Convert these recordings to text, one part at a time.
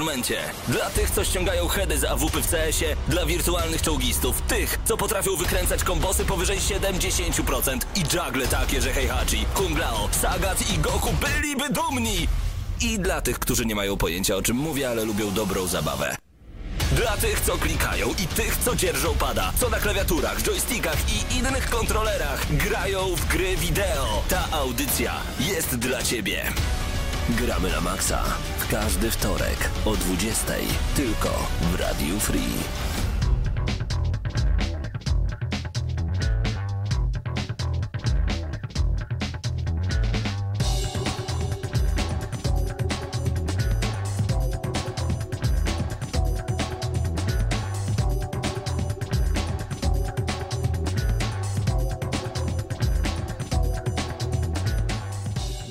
momencie. Dla tych, co ściągają heady z AWP w CS-ie, dla wirtualnych czołgistów, tych, co potrafią wykręcać kombosy powyżej 70% i juggle takie, że Heihachi, Kung Lao, Sagat i Goku byliby dumni. I dla tych, którzy nie mają pojęcia o czym mówię, ale lubią dobrą zabawę. Dla tych, co klikają i tych, co dzierżą pada, co na klawiaturach, joystickach i innych kontrolerach grają w gry wideo. Ta audycja jest dla Ciebie. Gramy na maksa. W każdy wtorek o 20 tylko w Radiu Free.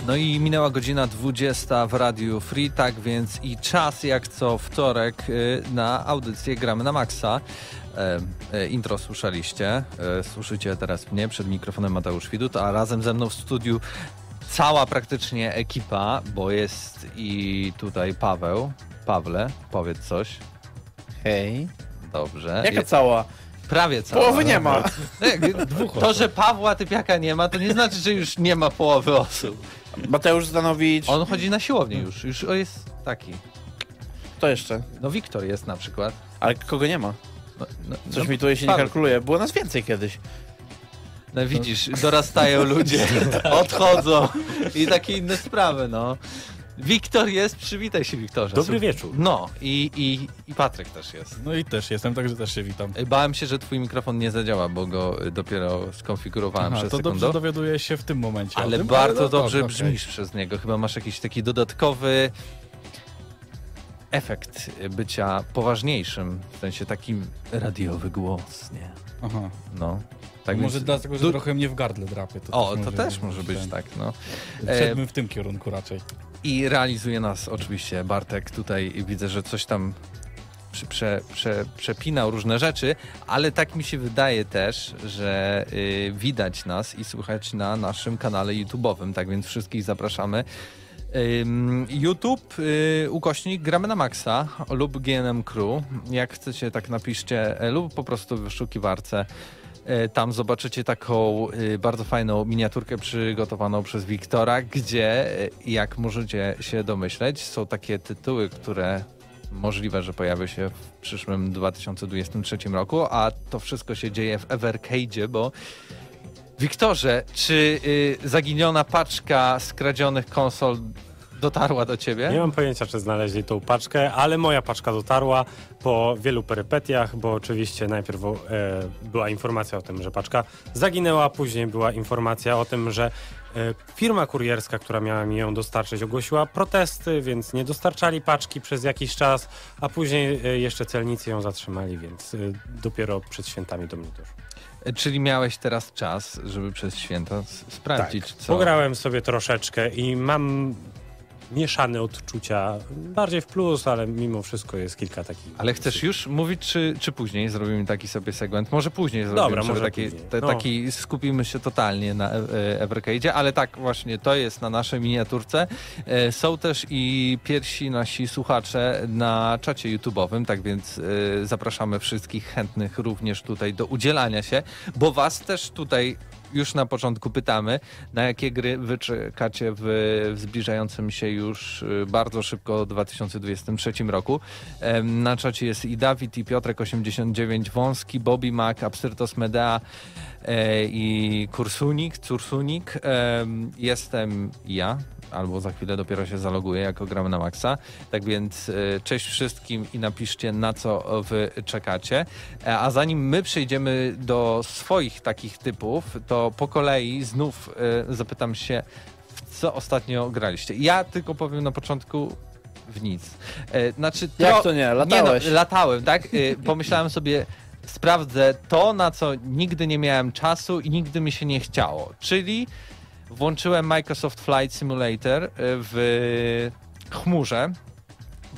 No i minęła godzina 20 w Radiu Free, tak więc i czas jak co wtorek y, na audycję Gramy na Maxa. E, e, intro słyszeliście, e, słyszycie teraz mnie przed mikrofonem Mateusz Widut, a razem ze mną w studiu cała praktycznie ekipa, bo jest i tutaj Paweł. Pawle, powiedz coś. Hej. Dobrze. Jaka cała? Prawie cała. Połowy nie ma. Dwóch to, że Pawła Typiaka nie ma, to nie znaczy, że już nie ma połowy osób. Mateusz Zdanowicz. On chodzi na siłownię już, już jest taki. Kto jeszcze? No Wiktor jest na przykład. Ale kogo nie ma? No, no, Coś no, mi tutaj się nie kalkuluje. Było nas więcej kiedyś. No widzisz, dorastają ludzie, odchodzą i takie inne sprawy, no. Wiktor jest, przywitaj się Wiktorze. Dobry wieczór. No i, i, i Patryk też jest. No i też jestem, także też się witam. Bałem się, że twój mikrofon nie zadziała, bo go y, dopiero skonfigurowałem Aha, przed to sekundą. dobrze dowiaduję się w tym momencie. Ale tym, bardzo no dobrze okej. brzmisz przez niego. Chyba masz jakiś taki dodatkowy efekt bycia poważniejszym, w sensie takim radiowy głos, nie? Aha. No. Tak Może więc- dlatego, że du- trochę mnie w gardle drapie. To O, to też może być ten- tak, no. E, Szedłbym w tym kierunku raczej. I realizuje nas oczywiście Bartek. Tutaj widzę, że coś tam prze, prze, prze, przepinał różne rzeczy, ale tak mi się wydaje też, że y, widać nas i słychać na naszym kanale YouTube'owym, tak więc wszystkich zapraszamy. YouTube, y, ukośnik Gramy na Maxa lub GNM Crew. Jak chcecie, tak napiszcie, e, lub po prostu w wyszukiwarce. E, Tam zobaczycie taką y, bardzo fajną miniaturkę przygotowaną przez Wiktora, gdzie, e, jak możecie się domyśleć, są takie tytuły, które możliwe, że pojawią się w przyszłym 2023 roku, a to wszystko się dzieje w Evercade'zie, bo Wiktorze, czy y, zaginiona paczka skradzionych konsol dotarła do ciebie? Nie mam pojęcia, czy znaleźli tą paczkę, ale moja paczka dotarła po wielu perypetiach, bo oczywiście najpierw e, była informacja o tym, że paczka zaginęła, później była informacja o tym, że e, firma kurierska, która miała mi ją dostarczyć, ogłosiła protesty, więc nie dostarczali paczki przez jakiś czas, a później e, jeszcze celnicy ją zatrzymali, więc e, dopiero przed świętami do mnie doszło. Czyli miałeś teraz czas, żeby przez święta sprawdzić, co... Pograłem sobie troszeczkę i mam mieszane odczucia, bardziej w plus, ale mimo wszystko jest kilka takich. Ale chcesz już mówić, czy, czy później zrobimy taki sobie segment? Może później zrobimy, Dobra, może taki, później. te, No. taki skupimy się totalnie na e, e, Evercade'zie, ale tak właśnie to jest na naszej miniaturce. E, Są też i pierwsi nasi słuchacze na czacie YouTube'owym, tak więc zapraszamy wszystkich chętnych również tutaj do udzielania się, bo was też tutaj już na początku pytamy, na jakie gry wy czekacie w, w zbliżającym się już y, bardzo szybko 2023 roku. Na czacie jest i Dawid, i Piotrek89, Wąski, Bobby Mac, Absyrtos Medea e, i Kursunik, Cursunik. Em, Jestem ja, albo za chwilę dopiero się zaloguję, jako gramy na maksa. Tak więc e, cześć wszystkim i napiszcie na co wy czekacie. E, A zanim my przejdziemy do swoich takich typów, to po kolei znów e, zapytam się, w co ostatnio graliście. Ja tylko powiem na początku w nic. Znaczy, Jak to nie? Latałeś. Nie no, latałem, tak? Pomyślałem sobie, sprawdzę to, na co nigdy nie miałem czasu i nigdy mi się nie chciało. Czyli włączyłem Microsoft Flight Simulator e, w chmurze,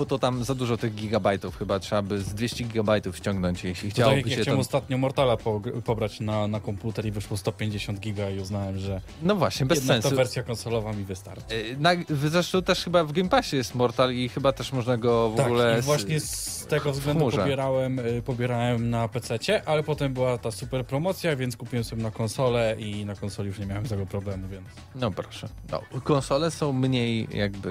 bo to tam za dużo tych gigabajtów chyba trzeba by z 200 gigabajtów ściągnąć, jeśli To tak chciałoby jak ja się chciałem to... ostatnio Mortala po, pobrać na, na komputer i wyszło 150 giga i uznałem, że No właśnie, bez sensu. ta wersja konsolowa mi wystarczy. Y, Na, zresztą też chyba w Game Passie jest Mortal i chyba też można go w tak, ogóle... i właśnie z tego względu pobierałem, y, pobierałem na PC, ale potem była ta super promocja, więc kupiłem sobie na konsolę i na konsoli już nie miałem tego problemu, więc... No proszę. No, konsole są mniej jakby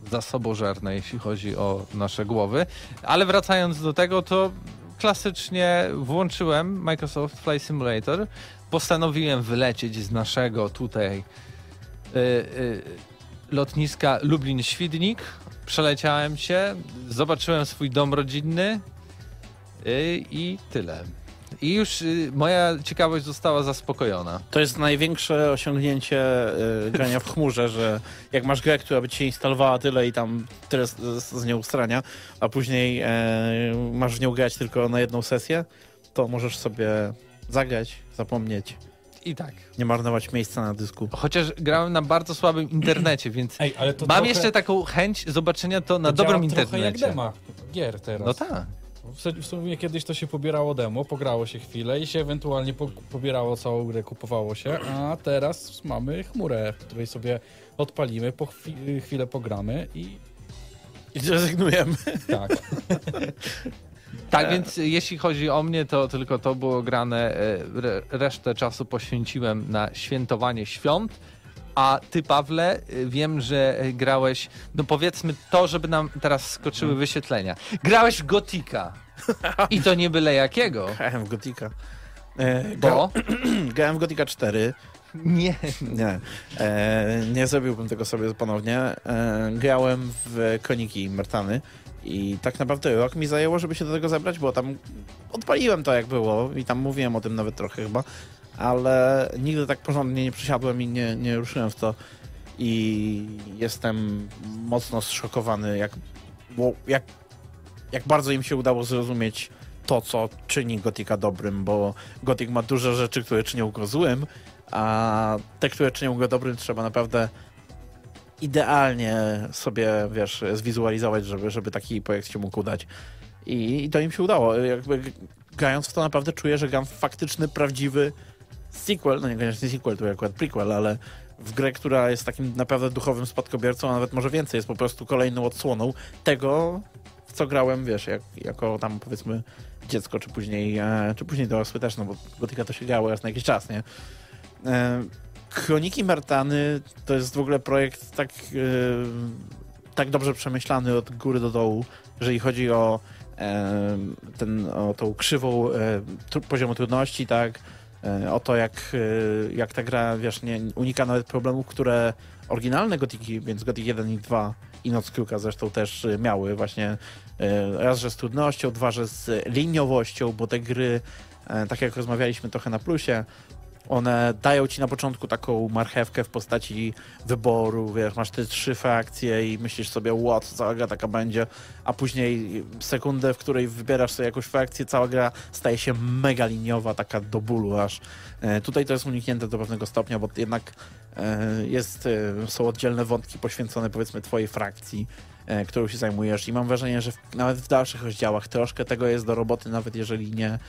y, zasobożerne, jeśli chodzi o nasze głowy. Ale wracając do tego, to klasycznie włączyłem Microsoft Flight Simulator. Postanowiłem wylecieć z naszego tutaj y, y, lotniska Lublin-Świdnik. Przeleciałem się, zobaczyłem swój dom rodzinny y, i tyle. I już y, moja ciekawość została zaspokojona. To jest największe osiągnięcie y, grania w chmurze, że jak masz grę, która by ci się instalowała tyle i tam tyle z, z, z nią ustrania, a później e, masz w nią grać tylko na jedną sesję, to możesz sobie zagrać, zapomnieć, I tak. nie marnować miejsca na dysku. Chociaż grałem na bardzo słabym internecie, więc Ej, ale to mam trochę, jeszcze taką chęć zobaczenia to na to dobrym trochę jak internecie. dema gier teraz. No tak. W sumie kiedyś to się pobierało demo, pograło się chwilę i się ewentualnie po, pobierało całą grę, kupowało się, a teraz mamy chmurę, w której sobie odpalimy, po chwi chwilę pogramy i I zrezygnujemy. tak. Tak, więc jeśli chodzi o mnie, to tylko to było grane. e, Re, resztę czasu poświęciłem na świętowanie świąt. A ty, Pawle, e, wiem, że e, grałeś, no powiedzmy to, żeby nam teraz skoczyły wyświetlenia. Grałeś w Gotika. I to nie byle jakiego. Grałem w Gotika. E, Bo? gra- Grałem w Gotika 4. Nie. Nie, e, nie zrobiłbym tego sobie ponownie. E, grałem w Kroniki Mertany i tak naprawdę rok mi zajęło, żeby się do tego zebrać, bo tam odpaliłem to jak było i tam mówiłem o tym nawet trochę chyba, ale nigdy tak porządnie nie przysiadłem i nie, nie ruszyłem w to i jestem mocno zszokowany, jak, jak, jak bardzo im się udało zrozumieć to, co czyni Gotika dobrym, bo Gotik ma dużo rzeczy, które czynią go złym, a te, które czynią go dobrym, trzeba naprawdę idealnie sobie, wiesz, zwizualizować, żeby, żeby taki projekt się mógł udać. I, I to im się udało. Jakby grając w to naprawdę czuję, że gram faktyczny, prawdziwy sequel, no niekoniecznie sequel, to akurat prequel, ale w grę, która jest takim naprawdę duchowym spadkobiercą, a nawet może więcej, jest po prostu kolejną odsłoną tego, w co grałem, wiesz, jak, jako tam powiedzmy dziecko, czy później, e, czy później dorosły też, no bo Gotika to się grało raz na jakiś czas, nie? E, Kroniki Martany to jest w ogóle projekt tak, e, tak dobrze przemyślany od góry do dołu, jeżeli chodzi o, e, ten, o tą krzywą e, tru- poziomu trudności, tak, o to jak, e, jak ta gra, wiesz, nie unika nawet problemów, które oryginalne Gotiki, więc Gotik 1 i 2 i Noc Kruka zresztą też e, miały właśnie e, raz, że z trudnością, dwa, że z liniowością, bo te gry, e, tak jak rozmawialiśmy trochę na plusie, one dają ci na początku taką marchewkę w postaci wyboru, wiesz, masz te trzy frakcje i myślisz sobie, what, cała gra taka będzie, a później sekundę, w której wybierasz sobie jakąś frakcję, cała gra staje się mega liniowa, taka do bólu aż. E, tutaj to jest uniknięte do pewnego stopnia, bo jednak e, jest, e, są oddzielne wątki poświęcone powiedzmy twojej frakcji, którą się zajmujesz i mam wrażenie, że nawet w dalszych rozdziałach troszkę tego jest do roboty, nawet jeżeli nie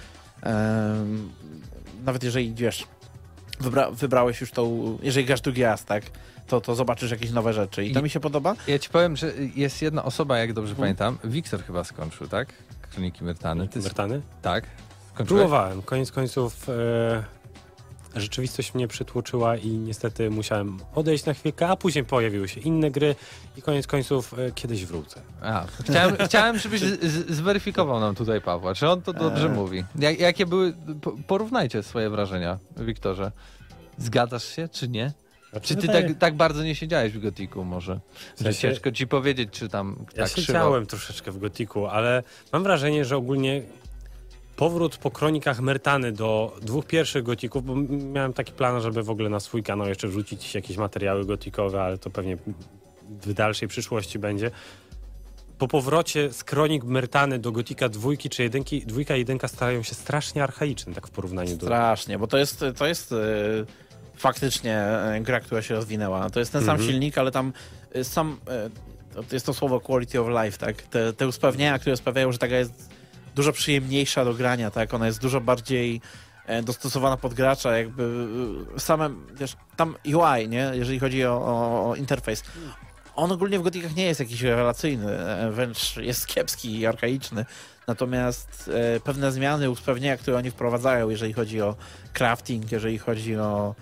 nawet jeżeli wiesz, wybra wybrałeś już tą, jeżeli grasz drugi raz, tak, to, to zobaczysz jakieś nowe rzeczy i to I- mi się podoba. Ja ci powiem, że jest jedna osoba, jak dobrze Mhm. pamiętam. Wiktor chyba skończył, tak? Kroniki Myrtany. Ty Mertany? Tak. Skończyłeś? Próbowałem. Koniec końców e, rzeczywistość mnie przytłoczyła i niestety musiałem odejść na chwilkę, a później pojawiły się inne gry i koniec końców e, kiedyś wrócę. A, chciałem, chciałem, żebyś z, zweryfikował nam tutaj Pawła, czy on to dobrze Eee. mówi. Jak, jakie były, po- porównajcie swoje wrażenia, Wiktorze. Zgadzasz się, czy nie? Czy ty tak, tak bardzo nie siedziałeś w Gotiku może? Że sensie- ciężko ci powiedzieć, czy tam Ja tak krzywo. siedziałem troszeczkę w Gotiku, ale mam wrażenie, że ogólnie powrót po kronikach Mertany do dwóch pierwszych Gotików, bo miałem taki plan, żeby w ogóle na swój kanał jeszcze wrzucić jakieś materiały gotikowe, ale to pewnie w dalszej przyszłości będzie. Po powrocie z kronik Mertany do Gotika dwójki czy jedynki, dwójka i jedynka stają się strasznie archaiczne, tak w porównaniu do... Strasznie, bo to jest, to jest e, faktycznie e, gra, która się rozwinęła. To jest ten sam Mhm. silnik, ale tam e, sam, to jest to słowo quality of life, tak? Te, te usprawnienia, które sprawiają, że taka jest dużo przyjemniejsza do grania, tak? Ona jest dużo bardziej e, dostosowana pod gracza, jakby e, same, wiesz, tam UI, nie? Jeżeli chodzi o, o, o interfejs. On ogólnie w Gotikach nie jest jakiś rewelacyjny, e, wręcz jest kiepski i arkaiczny. Natomiast pewne zmiany, usprawnienia, które oni wprowadzają, jeżeli chodzi o crafting, jeżeli chodzi o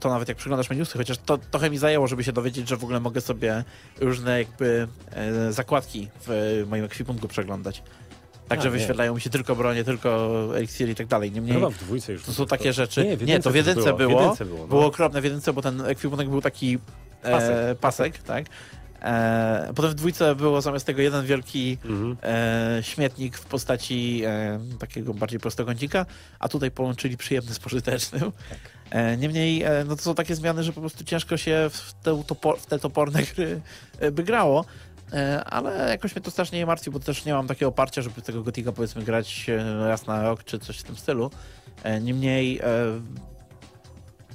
to nawet jak przeglądasz menusy, chociaż to trochę mi zajęło, żeby się dowiedzieć, że w ogóle mogę sobie różne jakby zakładki w moim ekwipunku przeglądać. Także A, wyświetlają mi się tylko bronie, tylko eliksiry i tak dalej. Niemniej Chyba w dwójce już. to są takie rzeczy. Nie, Nie, to w jedynce było. W jedynce było, no. Było okropne w jedynce, bo ten ekwipunek był taki e, Pasek. pasek, tak? E, potem w dwójce było zamiast tego jeden wielki Mhm. e, śmietnik w postaci e, takiego bardziej prostokącika, a tutaj połączyli przyjemny z pożytecznym. E, niemniej e, no to są takie zmiany, że po prostu ciężko się w te, w te toporne gry e, by grało. E, ale jakoś mnie to strasznie nie martwi, bo też nie mam takiego oparcia, żeby tego Gotika powiedzmy grać e, raz na rok czy coś w tym stylu. E, niemniej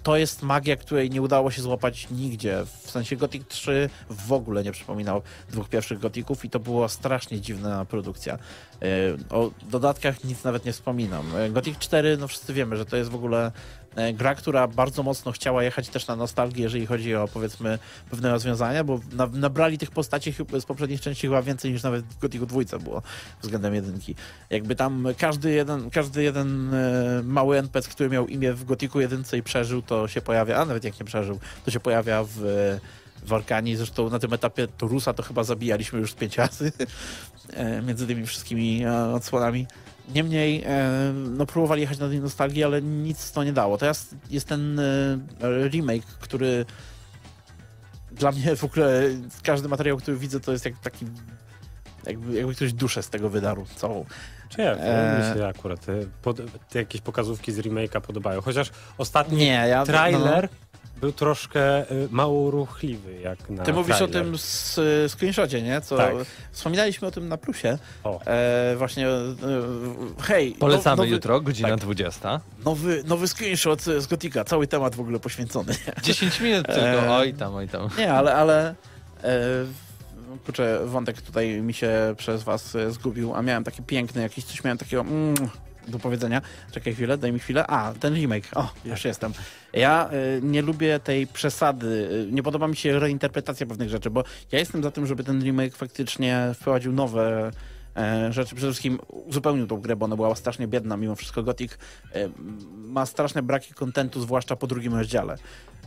to jest magia, której nie udało się złapać nigdzie. W sensie Gothic 3 w ogóle nie przypominał dwóch pierwszych Gothików i to była strasznie dziwna produkcja. O dodatkach nic nawet nie wspominam. Gothic 4, no wszyscy wiemy, że to jest w ogóle gra, która bardzo mocno chciała jechać też na nostalgię, jeżeli chodzi o powiedzmy pewne rozwiązania, bo na, nabrali tych postaci z poprzednich części chyba więcej niż nawet w Gothicu 2 było względem jedynki. Jakby tam każdy jeden, każdy jeden e, mały NPC, który miał imię w Gothicu 1 i przeżył, to się pojawia, a nawet jak nie przeżył, to się pojawia w, w Arkanii. Zresztą na tym etapie Torusa to chyba zabijaliśmy już z pięć razy e, między tymi wszystkimi e, odsłonami. Niemniej, e, no próbowali jechać na tej nostalgii, ale nic to nie dało. Teraz jest ten e, remake, który dla mnie w ogóle każdy materiał, który widzę, to jest jak taki jakby, jakby ktoś duszę z tego wydarł całą. Czy ja, Eee. mi się akurat te, pod, te jakieś pokazówki z remake'a podobają. Chociaż ostatni Nie, ja... trailer był troszkę y, mało ruchliwy jak na Ty mówisz o tym z, screenshocie, nie? Co Tak. Wspominaliśmy o tym na plusie. O. E, właśnie, e, hej, Polecamy nowy, jutro, godzina tak. 20. Nowy, nowy screenshot z Gotika, cały temat w ogóle poświęcony. 10 minut tylko, Eee. oj tam, oj tam. Nie, ale, ale e, kurczę, wątek tutaj mi się przez was e, zgubił, a miałem taki piękny, jakiś coś miałem takiego mm, do powiedzenia. Czekaj chwilę, daj mi chwilę. A, ten remake. O, już jestem. Ja e, nie lubię tej przesady. e, Nie podoba mi się reinterpretacja pewnych rzeczy, bo ja jestem za tym, żeby ten remake faktycznie wprowadził nowe e, rzeczy. Przede wszystkim uzupełnił tą grę, bo ona była strasznie biedna. Mimo wszystko Gothic e, ma straszne braki kontentu, zwłaszcza po drugim rozdziale.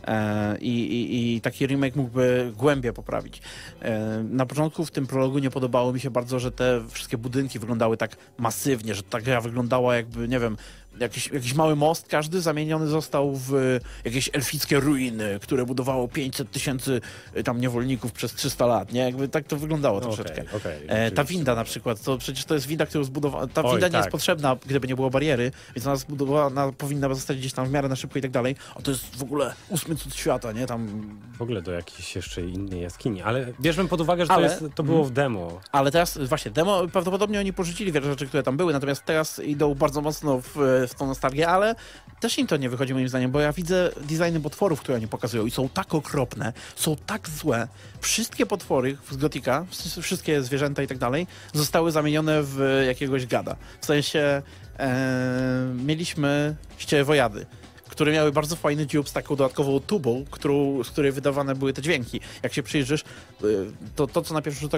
E, I, i, I taki remake mógłby głębie poprawić. E, Na początku w tym prologu nie podobało mi się bardzo, że te wszystkie budynki wyglądały tak masywnie, że ta gra wyglądała jakby, nie wiem, jakiś, jakiś mały most każdy zamieniony został w jakieś elfickie ruiny, które budowało 500 tysięcy y, tam niewolników przez 300 lat, nie? Jakby tak to wyglądało No, troszeczkę. okej, okej, E, ta winda na przykład, to przecież to jest winda, którą zbudowała. Ta Oj, winda nie tak. jest potrzebna, gdyby nie było bariery, więc ona zbudowana powinna zostać gdzieś tam w miarę na szybko i tak dalej. A to jest w ogóle ósmy cud świata, nie? Tam W ogóle do jakiejś jeszcze innej jaskini, ale bierzmy pod uwagę, że Ale- to, jest, to było w demo. Ale teraz właśnie demo, prawdopodobnie oni porzucili wiele rzeczy, które tam były, natomiast teraz idą bardzo mocno w, w tą nostalgię, ale też im to nie wychodzi moim zdaniem, bo ja widzę designy potworów, które oni pokazują i są tak okropne, są tak złe. Wszystkie potwory z Gotika, wsz- wszystkie zwierzęta i tak dalej, zostały zamienione w jakiegoś gada. W sensie e, mieliśmy ścierwojady które miały bardzo fajny dziób z taką dodatkową tubą, którą, z której wydawane były te dźwięki. Jak się przyjrzysz, y, to, to co na pierwszy rzut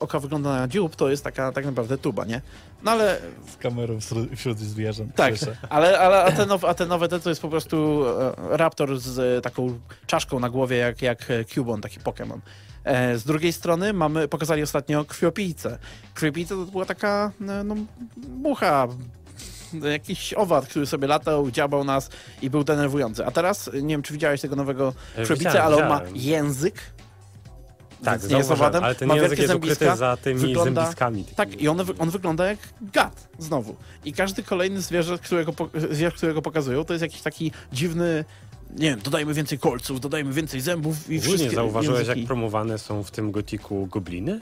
oka- wygląda na dziób, to jest taka tak naprawdę tuba, nie? No ale Z kamerą wśród, wśród zwierząt. tak, Słyszę. ale, ale a, te nowe, a te nowe te to jest po prostu e, raptor z e, taką czaszką na głowie jak, jak e, Cubon, taki Pokémon. Z drugiej strony mamy, pokazali ostatnio krwiopijcę. Krwiopijca to była taka no, mucha, jakiś owad, który sobie latał, dziabał nas i był denerwujący. A teraz, nie wiem, czy widziałeś tego nowego E, widziałem, ale on ma język. Tak, nie jest owadem. ale ten ma język jest zębiska, ukryty za tymi wygląda- zębiskami. Tak, takimi. i on, on wygląda jak gad, znowu. I każdy kolejny zwierzę, którego, po- zwierz, którego pokazują, to jest jakiś taki dziwny, nie wiem, dodajmy więcej kolców, dodajmy więcej zębów i Ogólnie wszystkie zauważyłeś, języki. jak promowane są w tym gotiku gobliny?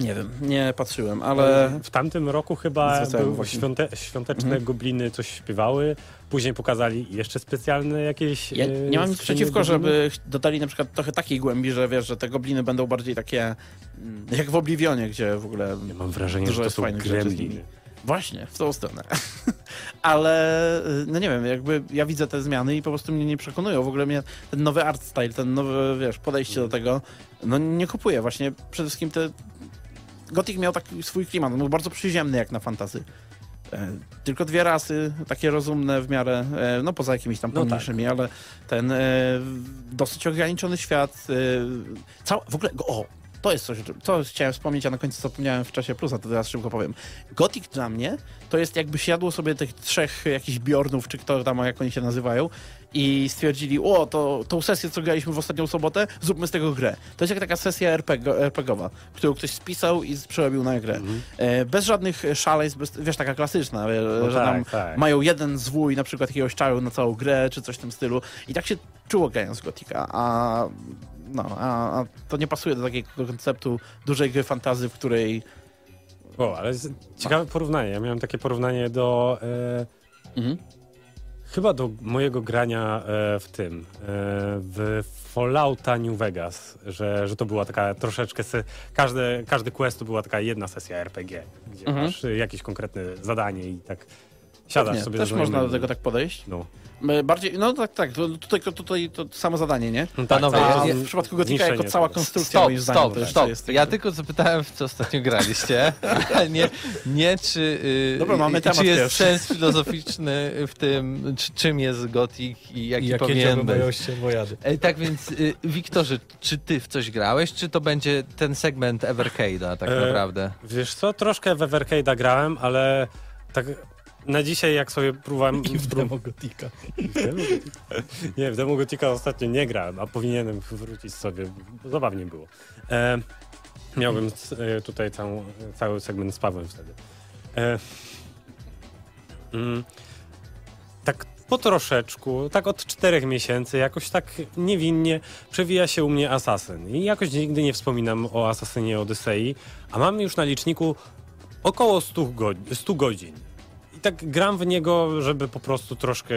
Nie wiem, nie patrzyłem, ale W tamtym roku chyba świąte, świąteczne Mhm. gobliny coś śpiewały, później pokazali jeszcze specjalne jakieś... ja e, nie mam nic przeciwko, gobliny. żeby dodali na przykład trochę takiej głębi, że wiesz, że te gobliny będą bardziej takie mm, jak w Oblivionie, gdzie w ogóle Ja mam wrażenie, że to jest są gremliny. Właśnie, w tą stronę. Ale, y, no nie wiem, jakby ja widzę te zmiany i po prostu mnie nie przekonują. W ogóle mnie ten nowy art style, ten nowy, wiesz, podejście do tego, no nie kupuję. Właśnie przede wszystkim te... Gothic miał taki swój klimat, on był bardzo przyziemny jak na fantazy. E, Tylko dwie rasy, takie rozumne w miarę, e, no poza jakimiś tam No tak. pomniejszymi, ale ten e, dosyć ograniczony świat. Cał, w ogóle, o, to jest coś, co chciałem wspomnieć, a na końcu zapomniałem w czasie plusa, to teraz szybko powiem. Gothic dla mnie to jest jakby siadło sobie tych trzech jakichś Bjornów, czy kto tam, jak oni się nazywają, i stwierdzili, o, to tą sesję, co graliśmy w ostatnią sobotę, zróbmy z tego grę. To jest jak taka sesja RPG, RPGowa, którą ktoś spisał i przerobił na grę. E, bez żadnych szaleństw, bez, wiesz, taka klasyczna, e, No że tak, tam tak. mają jeden zwój, na przykład jakiegoś czaru na całą grę, czy coś w tym stylu. I tak się czuło grając Gotika, a no, a, a to nie pasuje do takiego konceptu dużej gry fantazy, w której O, ale ciekawe porównanie. Ja miałem takie porównanie do... E, Mhm. Chyba do mojego grania e, w tym, e, w Fallouta New Vegas, że, że to była taka troszeczkę, se, każde, każdy quest to była taka jedna sesja RPG, gdzie Mhm. masz jakieś konkretne zadanie i tak siadasz Pewnie, sobie też można do tego tak podejść. No. E, Bardziej, no tak, tak, to, tutaj, to, tutaj to samo zadanie, nie? No Panowie, tak, A to ja- w przypadku Gotika jako cała konstrukcja, Stop, moim zdaniem, stop, to stop. jest... Ja tylko zapytałem, w co ostatnio graliście. nie, nie czy, y, Dobra, mamy y, temat czy jest pierwszy. sens filozoficzny w tym, czy, czym jest Gothic i jaki I jakie powinien być. mają się wojady. E, Tak więc, y, Wiktorze, czy ty w coś grałeś, czy to będzie ten segment Evercade'a tak E, naprawdę? Wiesz co, troszkę w Evercade'a grałem, ale tak na dzisiaj jak sobie próbowałem... I w demo Gotika. Nie, w Demo Gotika ostatnio nie grałem, a powinienem wrócić sobie, zabawnie było. E, miałbym e, tutaj całą, cały segment z Pawłem wtedy. E, mm, tak po troszeczku, tak od czterech miesięcy, jakoś tak niewinnie przewija się u mnie Assassin. I jakoś nigdy nie wspominam o Assassinie Odyssei, a mam już na liczniku około 100, go 100 godzin. I tak gram w niego, żeby po prostu troszkę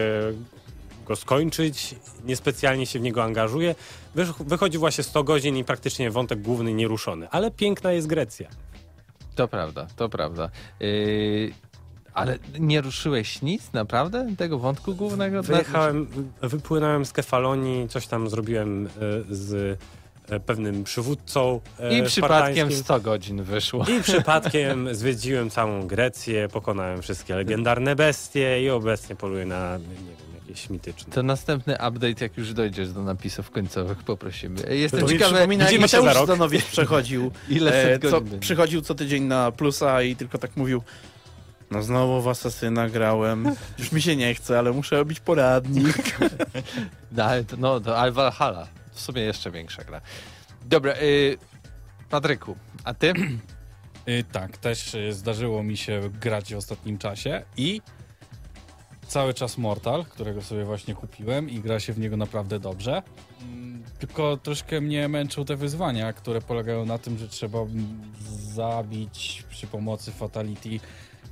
go skończyć, niespecjalnie się w niego angażuję. Wychodzi właśnie 100 godzin i praktycznie wątek główny nieruszony. Ale piękna jest Grecja. To prawda, to prawda. Y, ale nie ruszyłeś nic, naprawdę? Tego wątku głównego? Wyjechałem, wypłynąłem z Kefalonii, coś tam zrobiłem e, z pewnym przywódcą e, I przypadkiem spartańskim. 100 godzin wyszło. I przypadkiem zwiedziłem całą Grecję, pokonałem wszystkie legendarne bestie i obecnie poluję na, nie wiem, jakieś mityczne. To następny update, jak już dojdziesz do napisów końcowych, poprosimy. Jestem To mi ciekawy, przypomina, jak widzimy się za Mateusz rok. Zdanowicz przechodził, ile e, co przychodził co tydzień na plusa i tylko tak mówił no znowu w Asasyna grałem, już mi się nie chce, ale muszę robić poradnik. No, to, no, to Valhalla. W sumie jeszcze większa gra. Dobra, y, Patryku, a ty? Y, tak, też y, zdarzyło mi się grać w ostatnim czasie i cały czas Mortal, którego sobie właśnie kupiłem i gra się w niego naprawdę dobrze. Mm, Tylko troszkę mnie męczą te wyzwania, które polegają na tym, że trzeba zabić przy pomocy Fatality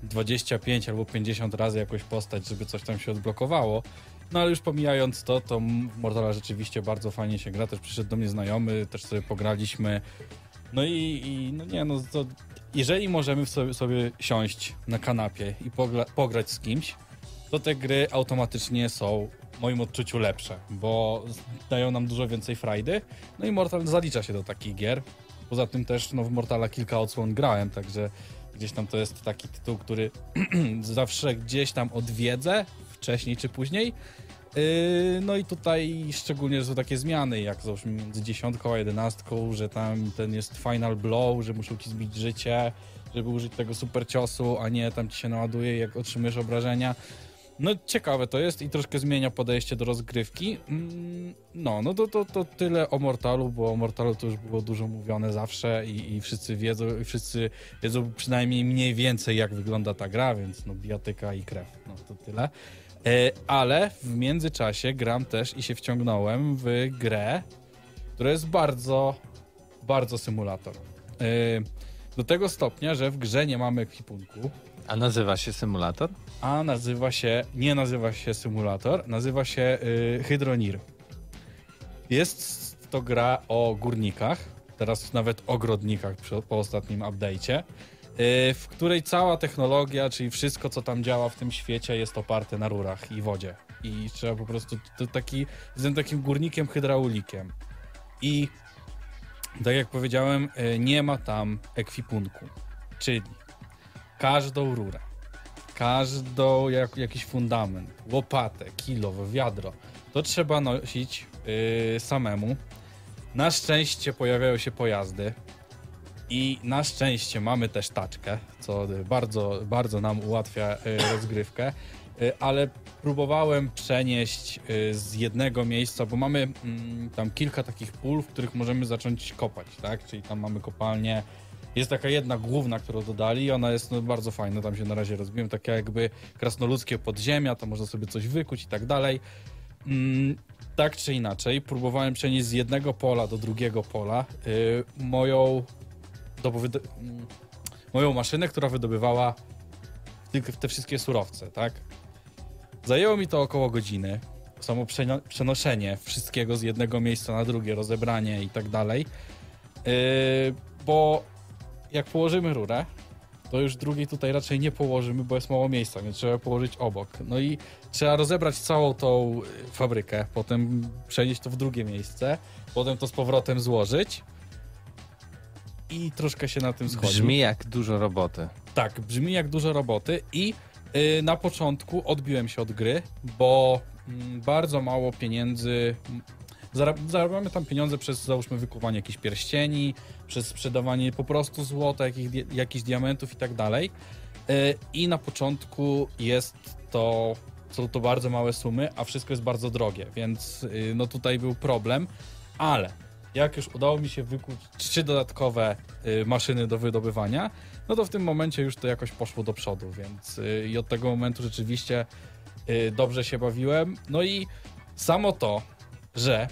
25 albo 50 razy jakąś postać, żeby coś tam się odblokowało. No ale już pomijając to, to Mortala rzeczywiście bardzo fajnie się gra. Też przyszedł do mnie znajomy, też sobie pograliśmy. No i, i no nie, no to jeżeli możemy sobie, sobie siąść na kanapie i pogra pograć z kimś, to te gry automatycznie są w moim odczuciu lepsze, bo dają nam dużo więcej frajdy. No i Mortal zalicza się do takich gier. Poza tym też no, w Mortala kilka odsłon grałem, także gdzieś tam to jest taki tytuł, który zawsze gdzieś tam odwiedzę, wcześniej czy później. Yy, no i tutaj szczególnie, są takie zmiany, jak załóżmy między dziesiątką a jedenastką, że tam ten jest final blow, że muszą ci zbić życie, żeby użyć tego super ciosu, a nie tam ci się naładuje, jak otrzymujesz obrażenia. No ciekawe to jest i troszkę zmienia podejście do rozgrywki. Mm, No, no to, to, to tyle o Mortalu, bo o Mortalu to już było dużo mówione zawsze i, i wszyscy wiedzą, i wszyscy wiedzą przynajmniej mniej więcej jak wygląda ta gra, więc no bijatyka i krew, no to tyle. E, ale w międzyczasie gram też i się wciągnąłem w grę, która jest bardzo, bardzo symulator. E, Do tego stopnia, że w grze nie mamy ekwipunku, A nazywa się symulator? a nazywa się, nie nazywa się symulator, nazywa się y, Hydronir. Jest to gra o górnikach, teraz nawet ogrodnikach po ostatnim update'cie, w której cała technologia, czyli wszystko, co tam działa w tym świecie, jest oparte na rurach i wodzie. I trzeba po prostu, to taki, jestem takim górnikiem hydraulikiem. I tak jak powiedziałem, y, nie ma tam ekwipunku, czyli każdą rurę, każdą jak, jakiś fundament, łopatę, kilo, wiadro, to trzeba nosić yy, samemu. Na szczęście pojawiają się pojazdy i na szczęście mamy też taczkę, co bardzo, bardzo nam ułatwia y, rozgrywkę. Y, Ale próbowałem przenieść y, z jednego miejsca, bo mamy mm, tam kilka takich pól, w których możemy zacząć kopać, tak? Czyli tam mamy kopalnię, jest taka jedna główna, którą dodali ona jest no, bardzo fajna, tam się na razie rozbiłem, takie jakby krasnoludzkie podziemia, to można sobie coś wykuć i tak dalej. Mm, tak czy inaczej, próbowałem przenieść z jednego pola do drugiego pola moją, do, wydo- mm, moją maszynę, która wydobywała te, wszystkie surowce, tak? Zajęło mi to około godziny. Samo przeno- przenoszenie wszystkiego z jednego miejsca na drugie, rozebranie i tak dalej. Yy, bo jak położymy rurę, to już drugiej tutaj raczej nie położymy, bo jest mało miejsca, więc trzeba położyć obok. No i trzeba rozebrać całą tą y, fabrykę, potem przenieść to w drugie miejsce, potem to z powrotem złożyć i troszkę się na tym schodzi. Brzmi jak dużo roboty. Tak, brzmi jak dużo roboty i y, na początku odbiłem się od gry, bo mm, bardzo mało pieniędzy. mm, Zarab zarabiamy tam pieniądze przez załóżmy wykuwanie jakichś pierścieni, przez sprzedawanie po prostu złota, jakich, jakichś diamentów i tak dalej. Y, I na początku jest to, są to bardzo małe sumy, a wszystko jest bardzo drogie, więc y, no tutaj był problem, ale jak już udało mi się wykuć trzy dodatkowe y, maszyny do wydobywania, no to w tym momencie już to jakoś poszło do przodu, więc y, i od tego momentu rzeczywiście y, dobrze się bawiłem. No i samo to, że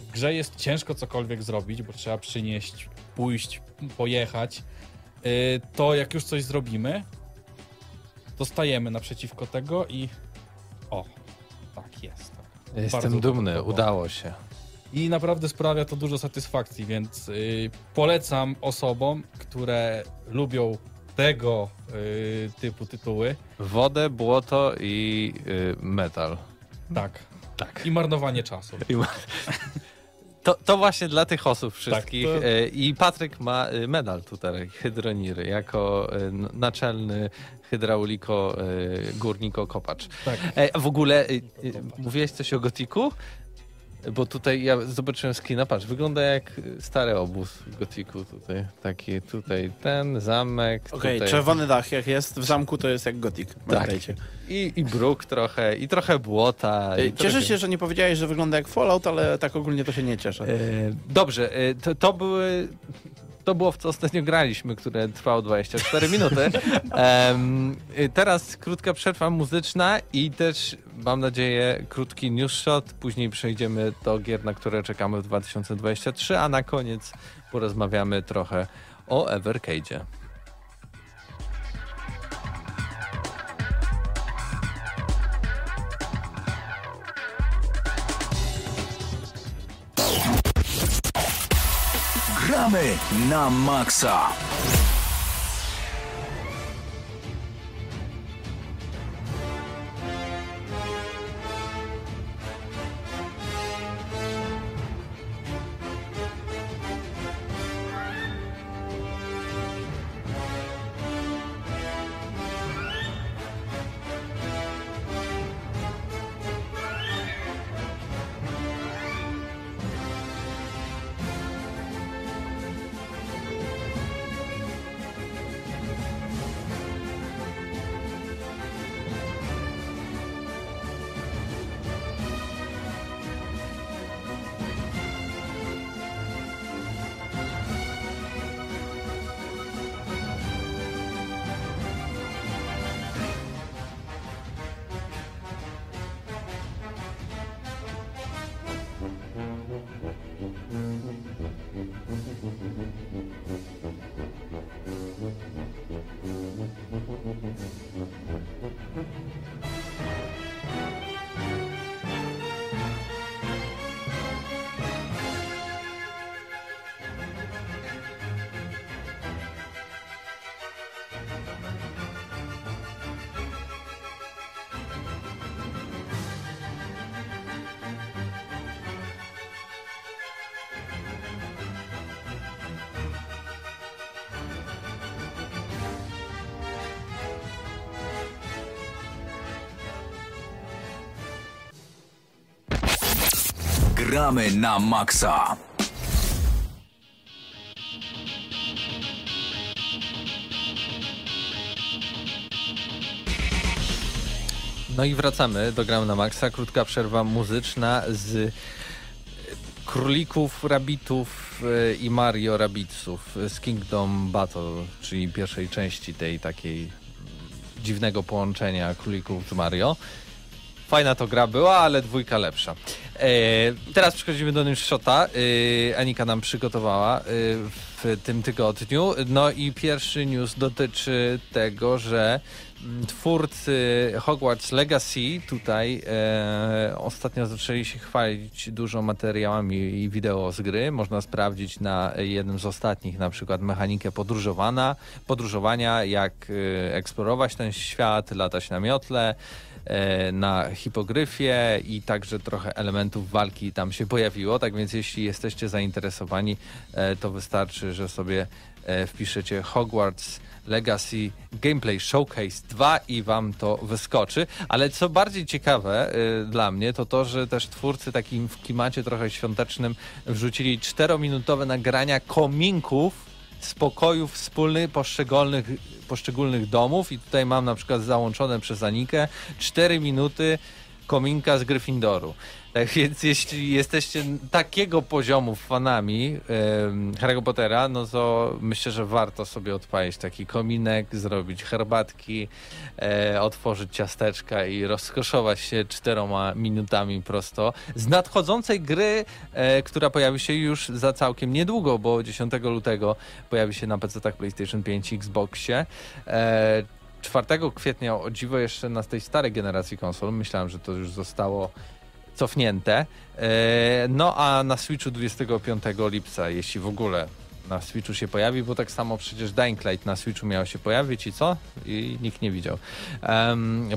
w grze jest ciężko cokolwiek zrobić, bo trzeba przynieść, pójść, pojechać, to jak już coś zrobimy, to stajemy naprzeciwko tego i o, tak jest. Jestem dumny, udało się. I naprawdę sprawia to dużo satysfakcji, więc y, polecam osobom, które lubią tego y, typu tytuły. Wodę, błoto i y, metal. Tak. Tak. I marnowanie czasu. I ma- To, to właśnie dla tych osób wszystkich. to- E, I Patryk ma e, medal tutaj, hydroniry, jako n- naczelny hydrauliko, górniko, kopacz. Tak. E, w ogóle, mówiłeś coś o gotiku? Bo tutaj ja zobaczyłem screena, patrz, wygląda jak stary obóz w gotiku tutaj. Taki tutaj ten zamek. Okej, tutaj czerwony dach jak jest w zamku, to jest jak gotik. Pamiętajcie. I, I bruk trochę, i trochę błota. I Cieszę trochę... się, że nie powiedziałeś, że wygląda jak Fallout, ale tak ogólnie to się nie cieszę. E, Dobrze, e, to, to były. To było w co ostatnio graliśmy, które trwało 24 minuty. E, teraz krótka przerwa muzyczna i też mam nadzieję krótki news shot. Później przejdziemy do gier, na które czekamy w 2023, a na koniec porozmawiamy trochę o Evercade'zie. Gramy na maksa! Gramy na maksa. No i wracamy do Gramy na Maxa. Krótka przerwa muzyczna z e, Królików Rabitów e, i Mario Rabitsów z Kingdom Battle, czyli pierwszej części tej takiej dziwnego połączenia Królików z Mario. Fajna to gra była, ale dwójka lepsza. E, teraz przechodzimy do Newshota. E, Anika nam przygotowała e, w tym tygodniu. No i pierwszy news dotyczy tego, że mm, twórcy Hogwarts Legacy tutaj e, ostatnio zaczęli się chwalić dużo materiałami i wideo z gry. Można sprawdzić na jednym z ostatnich na przykład mechanikę podróżowania, jak e, eksplorować ten świat, latać na miotle, na hipogryfie i także trochę elementów walki tam się pojawiło. Tak więc jeśli jesteście zainteresowani, e, to wystarczy, że sobie e, wpiszecie Hogwarts Legacy Gameplay Showcase 2 i wam to wyskoczy. Ale co bardziej ciekawe dla mnie, to to, że też twórcy takim w klimacie trochę świątecznym wrzucili czterominutowe nagrania kominków z pokojów wspólnych poszczególnych, poszczególnych domów i tutaj mam na przykład załączone przez Anikę 4 minuty kominka z Gryffindoru. Tak więc jeśli jesteście takiego poziomu fanami em, Harry'ego Pottera, no to myślę, że warto sobie odpalić taki kominek, zrobić herbatki, e, otworzyć ciasteczka i rozkoszować się czteroma minutami prosto z nadchodzącej gry, e, która pojawi się już za całkiem niedługo, bo 10 lutego pojawi się na PC-tach PlayStation 5 i Xboxie. E, 4 kwietnia, o dziwo jeszcze na tej starej generacji konsol, myślałem, że to już zostało cofnięte. E, No a na Switchu 25 lipca, jeśli w ogóle na Switchu się pojawi, bo tak samo przecież Dying Light na Switchu miał się pojawić i co? I nikt nie widział.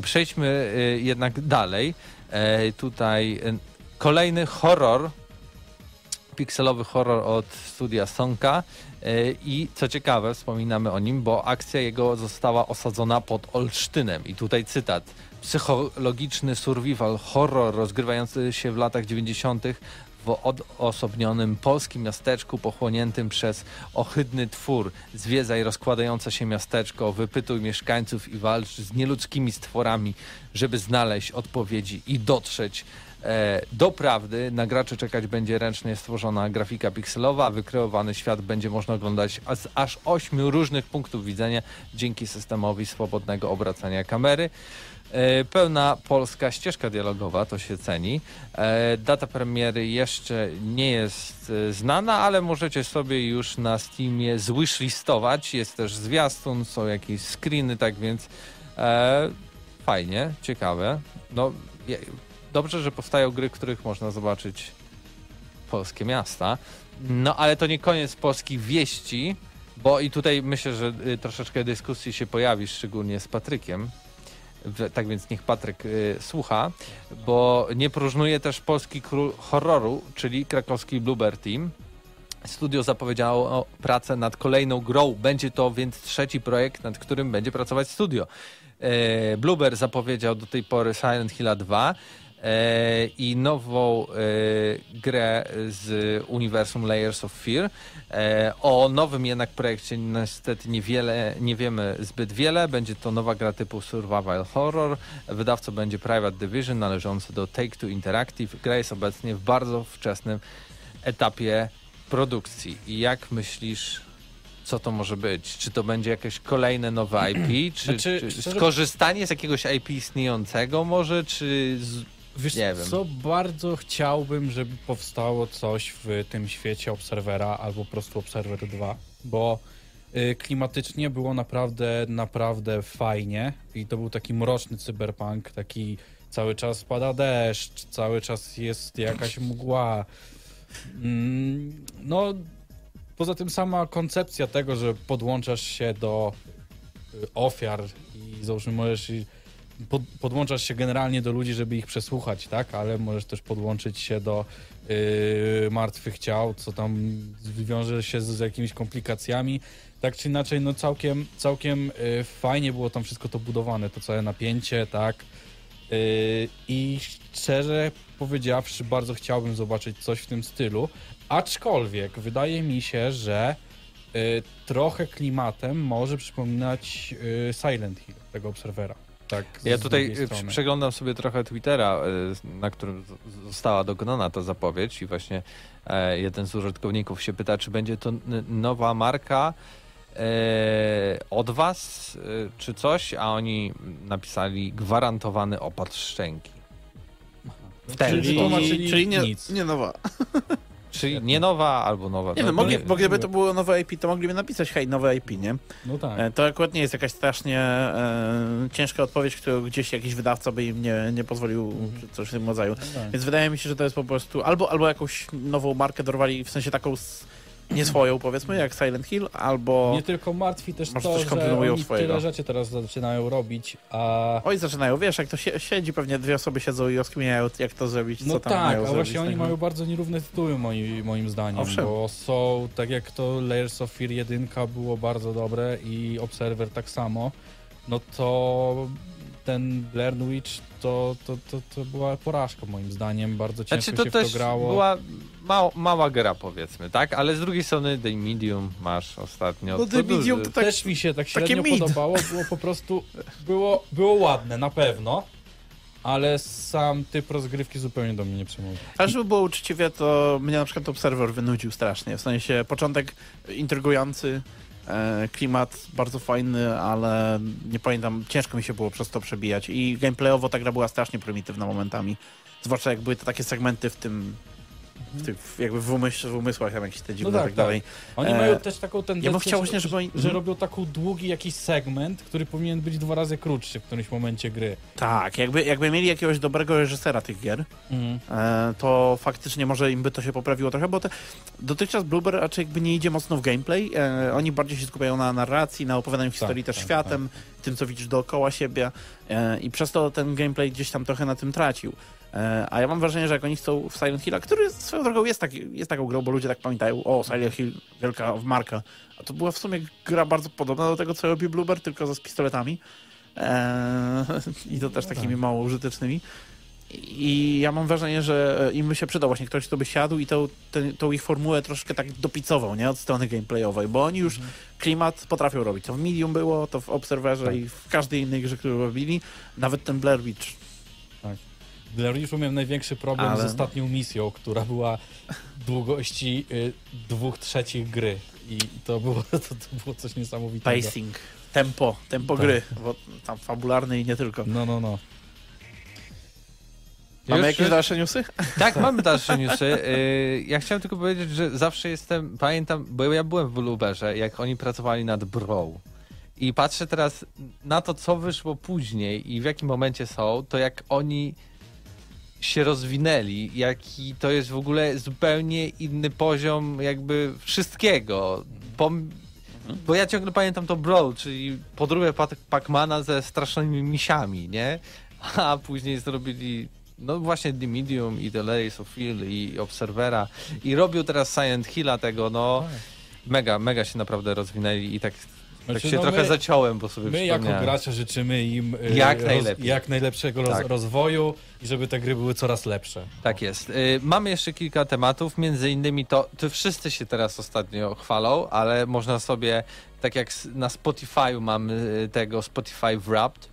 Przejdźmy y, jednak dalej. E, tutaj kolejny horror, pikselowy horror od studia Sonka. E, I co ciekawe, wspominamy o nim, bo akcja jego została osadzona pod Olsztynem. I tutaj cytat. Psychologiczny survival horror rozgrywający się w latach 90. w odosobnionym polskim miasteczku pochłoniętym przez ohydny twór. Zwiedzaj rozkładające się miasteczko, wypytuj mieszkańców i walcz z nieludzkimi stworami, żeby znaleźć odpowiedzi i dotrzeć E, do prawdy na graczy czekać będzie ręcznie stworzona grafika pikselowa, wykreowany świat będzie można oglądać z aż ośmiu różnych punktów widzenia dzięki systemowi swobodnego obracania kamery. E, Pełna polska ścieżka dialogowa, to się ceni. E, Data premiery jeszcze nie jest e, znana, ale możecie sobie już na Steamie zwishlistować. Jest też zwiastun, są jakieś screeny, tak więc e, fajnie, ciekawe. No, dobrze, że powstają gry, których można zobaczyć polskie miasta. No, ale to nie koniec polskich wieści, bo i tutaj myślę, że y, troszeczkę dyskusji się pojawi, szczególnie z Patrykiem. Tak więc niech Patryk y, słucha, bo nie próżnuje też polski król horroru, czyli krakowski Bluebird Team. Studio zapowiedziało pracę nad kolejną grą. Będzie to więc trzeci projekt, nad którym będzie pracować studio. E, Bluebird zapowiedział do tej pory Silent Hill 2 e, i nową e, grę z uniwersum Layers of Fear. E, o nowym jednak projekcie niestety niewiele, nie wiemy zbyt wiele. Będzie to nowa gra typu survival horror. Wydawcą będzie Private Division należący do Take-Two Interactive. Gra jest obecnie w bardzo wczesnym etapie produkcji. I jak myślisz, co to może być? Czy to będzie jakieś kolejne nowe IP? Czy, Znaczy, czy skorzystanie z jakiegoś IP istniejącego może? Czy z... Wiesz Nie wiem. co, bardzo chciałbym, żeby powstało coś w tym świecie Obserwera albo po prostu Observer 2, bo y, klimatycznie było naprawdę, naprawdę fajnie i to był taki mroczny cyberpunk, taki cały czas pada deszcz, cały czas jest jakaś mgła. Mm, no, poza tym sama koncepcja tego, że podłączasz się do y, ofiar i załóżmy możesz pod, podłączasz się generalnie do ludzi, żeby ich przesłuchać, tak? Ale możesz też podłączyć się do yy, martwych ciał, co tam wiąże się z, z jakimiś komplikacjami. Tak czy inaczej, no całkiem, całkiem yy, fajnie było tam wszystko to budowane, to całe napięcie, tak? Yy, I szczerze powiedziawszy, bardzo chciałbym zobaczyć coś w tym stylu. Aczkolwiek wydaje mi się, że yy, trochę klimatem może przypominać yy, Silent Hill, tego obserwera. Tak, Ja tutaj strony. przeglądam sobie trochę Twittera, y, na którym została dokonana ta zapowiedź i właśnie e, jeden z użytkowników się pyta, czy będzie to nowa marka e, od was, czy coś, a oni napisali gwarantowany opad szczęki. W ten Czyli wytłumaczyli czyli nie, nic. nie nowa. Czyli nie nowa albo nowa. Nie No, wiem, mogli, nie- bo gdyby to było nowe IP, to mogliby napisać hej, nowe IP, nie? No tak. E, To akurat nie jest jakaś strasznie e, ciężka odpowiedź, którą gdzieś jakiś wydawca by im nie, nie pozwolił, czy coś w tym rodzaju. No tak. Więc wydaje mi się, że to jest po prostu albo, albo jakąś nową markę dorwali, w sensie taką s- nie swoją powiedzmy, jak Silent Hill, albo... Nie tylko martwi też Może to, coś że oni swojego. tyle rzeczy teraz zaczynają robić, a... Oj, zaczynają, wiesz, jak to sie- siedzi, pewnie dwie osoby siedzą i rozkminiają, jak to zrobić, co No tam tak, mają a właśnie oni tak, mają no. bardzo nierówne tytuły moim, moim zdaniem, Owszem. bo są, tak jak to Layers of Fear 1 było bardzo dobre i Observer tak samo, no to ten Blair Witch to, to, to, to była porażka moim zdaniem, bardzo ciężko Znaczy to się w też to grało. była mała, mała gra powiedzmy, tak? Ale z drugiej strony The Medium masz ostatnio. No, The Medium to tak- Też mi się tak średnio podobało, było po prostu, było, było ładne na pewno, ale sam typ rozgrywki zupełnie do mnie nie przemówił. Ale żeby było uczciwie, to mnie na przykład Observer wynudził strasznie. W sensie początek intrygujący, e, klimat bardzo fajny, ale nie pamiętam, ciężko mi się było przez to przebijać. I gameplayowo ta gra była strasznie prymitywna momentami. Zwłaszcza jak były te takie segmenty w tym, w tych, jakby w, umyśl, w umysłach, tam jakieś te dziwne No tak, tak, dalej. Oni E, mają też taką tendencję, ja chciał że, żeby oni- że Mhm. robią taką długi jakiś segment, który powinien być dwa razy krótszy w którymś momencie gry. Tak, jakby, jakby mieli jakiegoś dobrego reżysera tych gier, e, to faktycznie może im by to się poprawiło trochę, bo te, dotychczas Blueber raczej jakby nie idzie mocno w gameplay. E, oni bardziej się skupiają na narracji, na opowiadaniu historii też tak, światem, tym co widzisz dookoła siebie e, i przez to ten gameplay gdzieś tam trochę na tym tracił. E, a ja mam wrażenie, że jak oni chcą w Silent Hilla, który swoją drogą jest, taki, jest taką grą, bo ludzie tak pamiętają, o Silent Hill, wielka marka, a to była w sumie gra bardzo podobna do tego, co robi Blueber, tylko z pistoletami. Eee, I to też takimi mało użytecznymi. I ja mam wrażenie, że im by się przydał właśnie ktoś, kto by siadł i tą, ten, tą ich formułę troszkę tak dopicował, nie? Od strony gameplayowej, bo oni już klimat potrafią robić. To w Medium było, to w Observerze i w każdej innej grze, którą robili. Nawet ten Blair Witch. Dla Reachu miałem największy problem Ale- z ostatnią misją, która była długości y, dwóch trzecich gry. I to było, to, to było coś niesamowitego. Pacing, tempo, tempo Tak. gry, bo tam fabularny i nie tylko. No, no, no. Mamy jakieś już- dalsze newsy? Tak, mamy dalsze newsy. Y, Ja chciałem tylko powiedzieć, że zawsze jestem, pamiętam, bo ja byłem w Blueberze, jak oni pracowali nad Bro. I patrzę teraz na to, co wyszło później i w jakim momencie są, to jak oni się rozwinęli, jaki to jest w ogóle zupełnie inny poziom jakby wszystkiego. Pom- bo ja ciągle pamiętam to Bro, czyli podróbę Pac- Pacmana ze strasznymi misiami, nie? A później zrobili no właśnie The Medium i The Layers of Fear i Observera i robią teraz Silent Hilla tego, no mega, mega się naprawdę rozwinęli i tak, tak Znaczy, się no trochę my- zaciąłem, bo sobie My jako gracze życzymy im y, Jak najlepiej. jak najlepszego roz, Tak. rozwoju i żeby te gry były coraz lepsze. Tak jest. Y, mamy jeszcze kilka tematów, między innymi to, to wszyscy się teraz ostatnio chwalą, ale można sobie, tak jak na Spotify mamy y, tego Spotify Wrapped,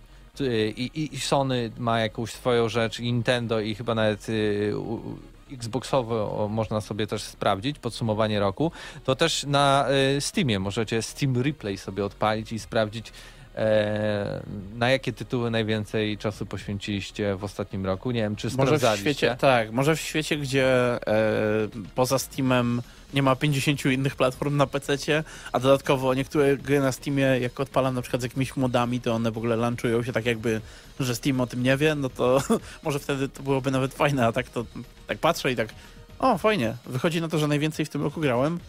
i, i, Sony ma jakąś swoją rzecz, Nintendo i chyba nawet y, u- u- Xboxowe o, można sobie też sprawdzić, podsumowanie roku, to też na y, Steamie możecie Steam Replay sobie odpalić i sprawdzić na jakie tytuły najwięcej czasu poświęciliście w ostatnim roku. Nie wiem, czy Może w świecie, tak, może w świecie, gdzie e, poza Steamem nie ma 50 innych platform na PC, a dodatkowo niektóre gry na Steamie, jak odpalam na przykład z jakimiś modami, to one w ogóle launchują się tak jakby, że Steam o tym nie wie, no to może wtedy to byłoby nawet fajne, a tak to tak patrzę i tak, o fajnie, wychodzi na to, że najwięcej w tym roku grałem.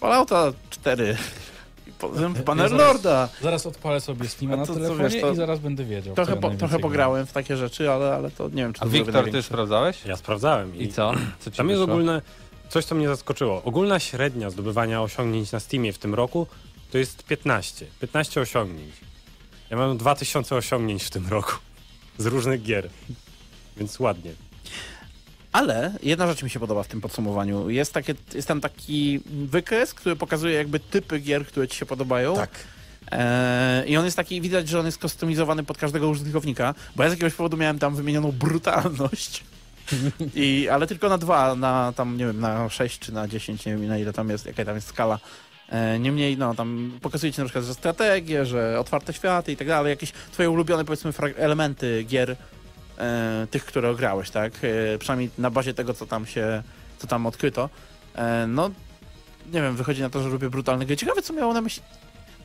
Fallouta 4 i potem Ja Bannerlorda. Zaraz odpalę sobie Steama A na to co, telefonie wiesz, to i zaraz będę wiedział. Trochę, co po, trochę pograłem w takie rzeczy, ale, ale to nie wiem, czy to A Wiktor, ty sprawdzałeś? Ja sprawdzałem. I co? Co ci Tam jest ogólne coś, co mnie zaskoczyło. Ogólna średnia zdobywania osiągnięć na Steamie w tym roku to jest 15. 15 osiągnięć. Ja mam 2000 osiągnięć w tym roku. z różnych gier. Więc ładnie. Ale jedna rzecz mi się podoba w tym podsumowaniu. Jest, takie, jest tam taki wykres, który pokazuje jakby typy gier, które ci się podobają. Tak. E, I on jest taki, widać, że on jest customizowany pod każdego użytkownika, bo ja z jakiegoś powodu miałem tam wymienioną brutalność. I, ale tylko na dwa, na tam, nie wiem, na 6 czy na 10, nie wiem na ile tam jest, jaka tam jest skala. E, Niemniej, no, tam pokazuje ci na przykład, że strategie, że otwarte światy i tak dalej, jakieś twoje ulubione, powiedzmy, elementy gier, e, tych, które ograłeś, tak? E, przynajmniej na bazie tego, co tam się, co tam odkryto. E, no, nie wiem, wychodzi na to, że lubię brutalne gry. Ciekawe, co miało na myśli.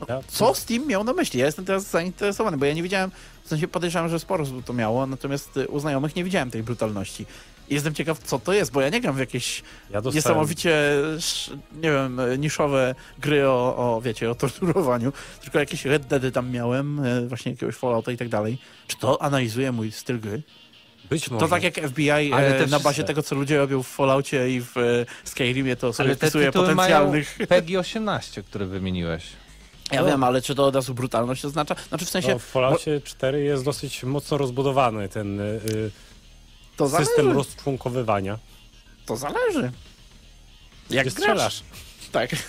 No, Ja- co Steam miał na myśli? Ja jestem teraz zainteresowany, bo ja nie widziałem, w sensie podejrzewam, że sporo osób to miało, natomiast y, u znajomych nie widziałem tej brutalności. Jestem ciekaw, co to jest, bo ja nie gram w jakieś Ja dostałem... niesamowicie, nie wiem, e, niszowe gry o, o, wiecie, o torturowaniu, tylko jakieś Red Deady tam miałem, e, właśnie jakiegoś Fallouta i tak dalej. Czy to analizuje mój styl gry? Być może. To tak jak FBI Ale e, na bazie tego, co ludzie robią w Falloutie i w e, Skyrimie, to sobie Ale wpisuje potencjalnych... mają PEGI 18, które wymieniłeś. Ja wiem, ale czy to od razu brutalność oznacza? Znaczy w sensie, No, w Falloutie 4 jest dosyć mocno rozbudowany ten y, to zależy. system rozczłonkowywania. To zależy. Jak strzelasz? Tak.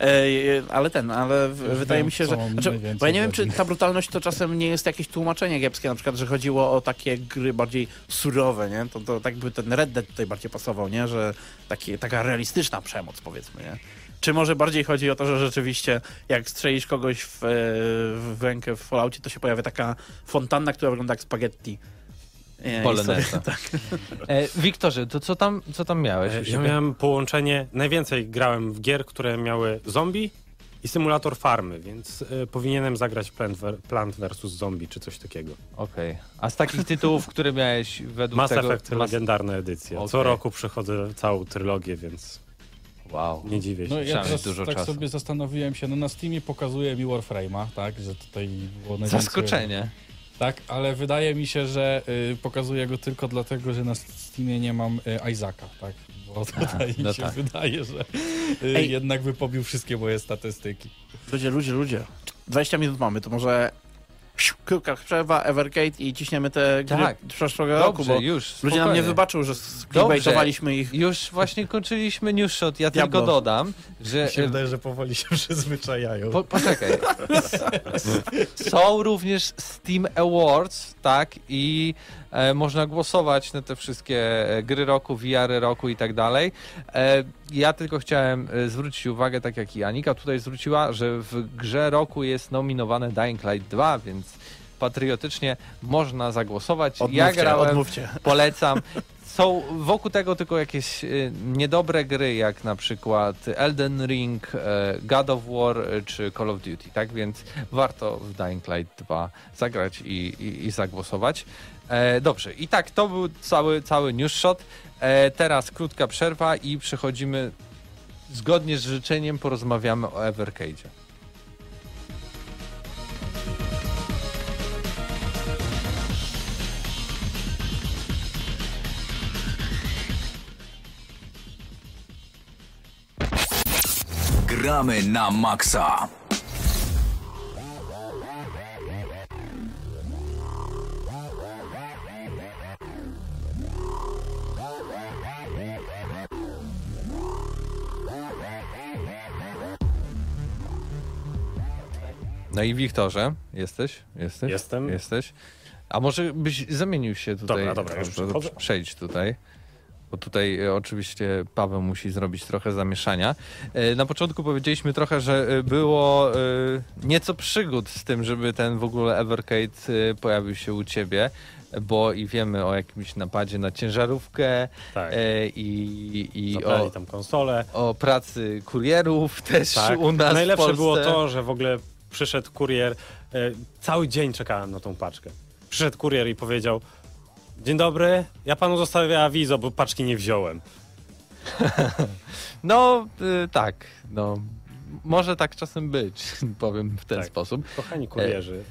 E, ale ten, ale w, wydaje wiem, mi się, że. Znaczy, bo ja nie wiem, czy ta brutalność to czasem nie jest jakieś tłumaczenie kiepskie, na przykład, że chodziło o takie gry bardziej surowe, nie? To, to tak by ten Red Dead tutaj bardziej pasował, nie? Że taki, taka realistyczna przemoc, powiedzmy, nie? Czy może bardziej chodzi o to, że rzeczywiście jak strzelisz kogoś w, e, w rękę w Falloutie, to się pojawia taka fontanna, która wygląda jak spaghetti. E, Poloneza. Tak. E, Wiktorze, to co tam, co tam miałeś? E, Ja miałem połączenie, najwięcej grałem w gier, które miały zombie i symulator farmy, więc y, powinienem zagrać Plant, ver- Plant vs. Zombie czy coś takiego. Okej. A z takich tytułów, które miałeś według Mass tego... Effect Mass- legendarna edycja. Co Okej. roku przechodzę całą trylogię, więc Wow. nie dziwię się. No ja teraz dużo tak czasu. sobie zastanowiłem się, no na Steamie pokazuje mi Warframe'a, tak, że tutaj było najwięcej... Zaskoczenie. Tak, ale wydaje mi się, że y, pokazuję go tylko dlatego, że na Steamie nie mam y, Isaaca, tak? Bo tutaj mi no się tak. wydaje, że y, jednak wypobił wszystkie moje statystyki. Ludzie, ludzie, ludzie. 20 minut mamy, to może krótka przerwa, Evercade i ciśniemy te gry Tak. przeszłego roku, Dobrze, bo już. ludzie nam nie wybaczą, że sklibaitowaliśmy ich. Już właśnie kończyliśmy news shot. Ja Diablo. tylko dodam, że... Mi się wydaje, że powoli się przyzwyczajają. Po, poczekaj. Są również Steam Awards, tak? I e, można głosować na te wszystkie e, gry roku, VR roku i tak dalej. E, ja tylko chciałem e, zwrócić uwagę, tak jak i Anika tutaj zwróciła, że w grze roku jest nominowane Dying Light 2, więc patriotycznie można zagłosować. Odmówcie, ja grałem, odmówcie. polecam. Są wokół tego tylko jakieś niedobre gry, jak na przykład Elden Ring, e, God of War e, czy Call of Duty, tak? Więc warto w Dying Light 2 zagrać i, i, i zagłosować. E, dobrze, i tak, to był cały, cały news shot. E, teraz krótka przerwa i przechodzimy zgodnie z życzeniem, porozmawiamy o Evercade'zie. Gramy na maksa. No i Wiktorze, jesteś? Jesteś? Jestem. Jesteś? A może byś zamienił się tutaj? Dobra, dobra, już Dobrze, przechodzę. Przejdź tutaj. Bo tutaj e, oczywiście Paweł musi zrobić trochę zamieszania. E, Na początku powiedzieliśmy trochę, że e, było nieco przygód z tym, żeby ten w ogóle Evercade pojawił się u ciebie, bo i wiemy o jakimś napadzie na ciężarówkę Tak. e, i, i Zabrali o, tam konsolę. o pracy kurierów też Tak. u nas w Najlepsze było to, że w ogóle przyszedł kurier. E, cały dzień czekałem na tą paczkę. Przyszedł kurier i powiedział: Dzień dobry, ja panu zostawię awizo, bo paczki nie wziąłem. No, y, tak, no. Może tak czasem być, powiem w ten Tak. sposób. Kochani kurierzy,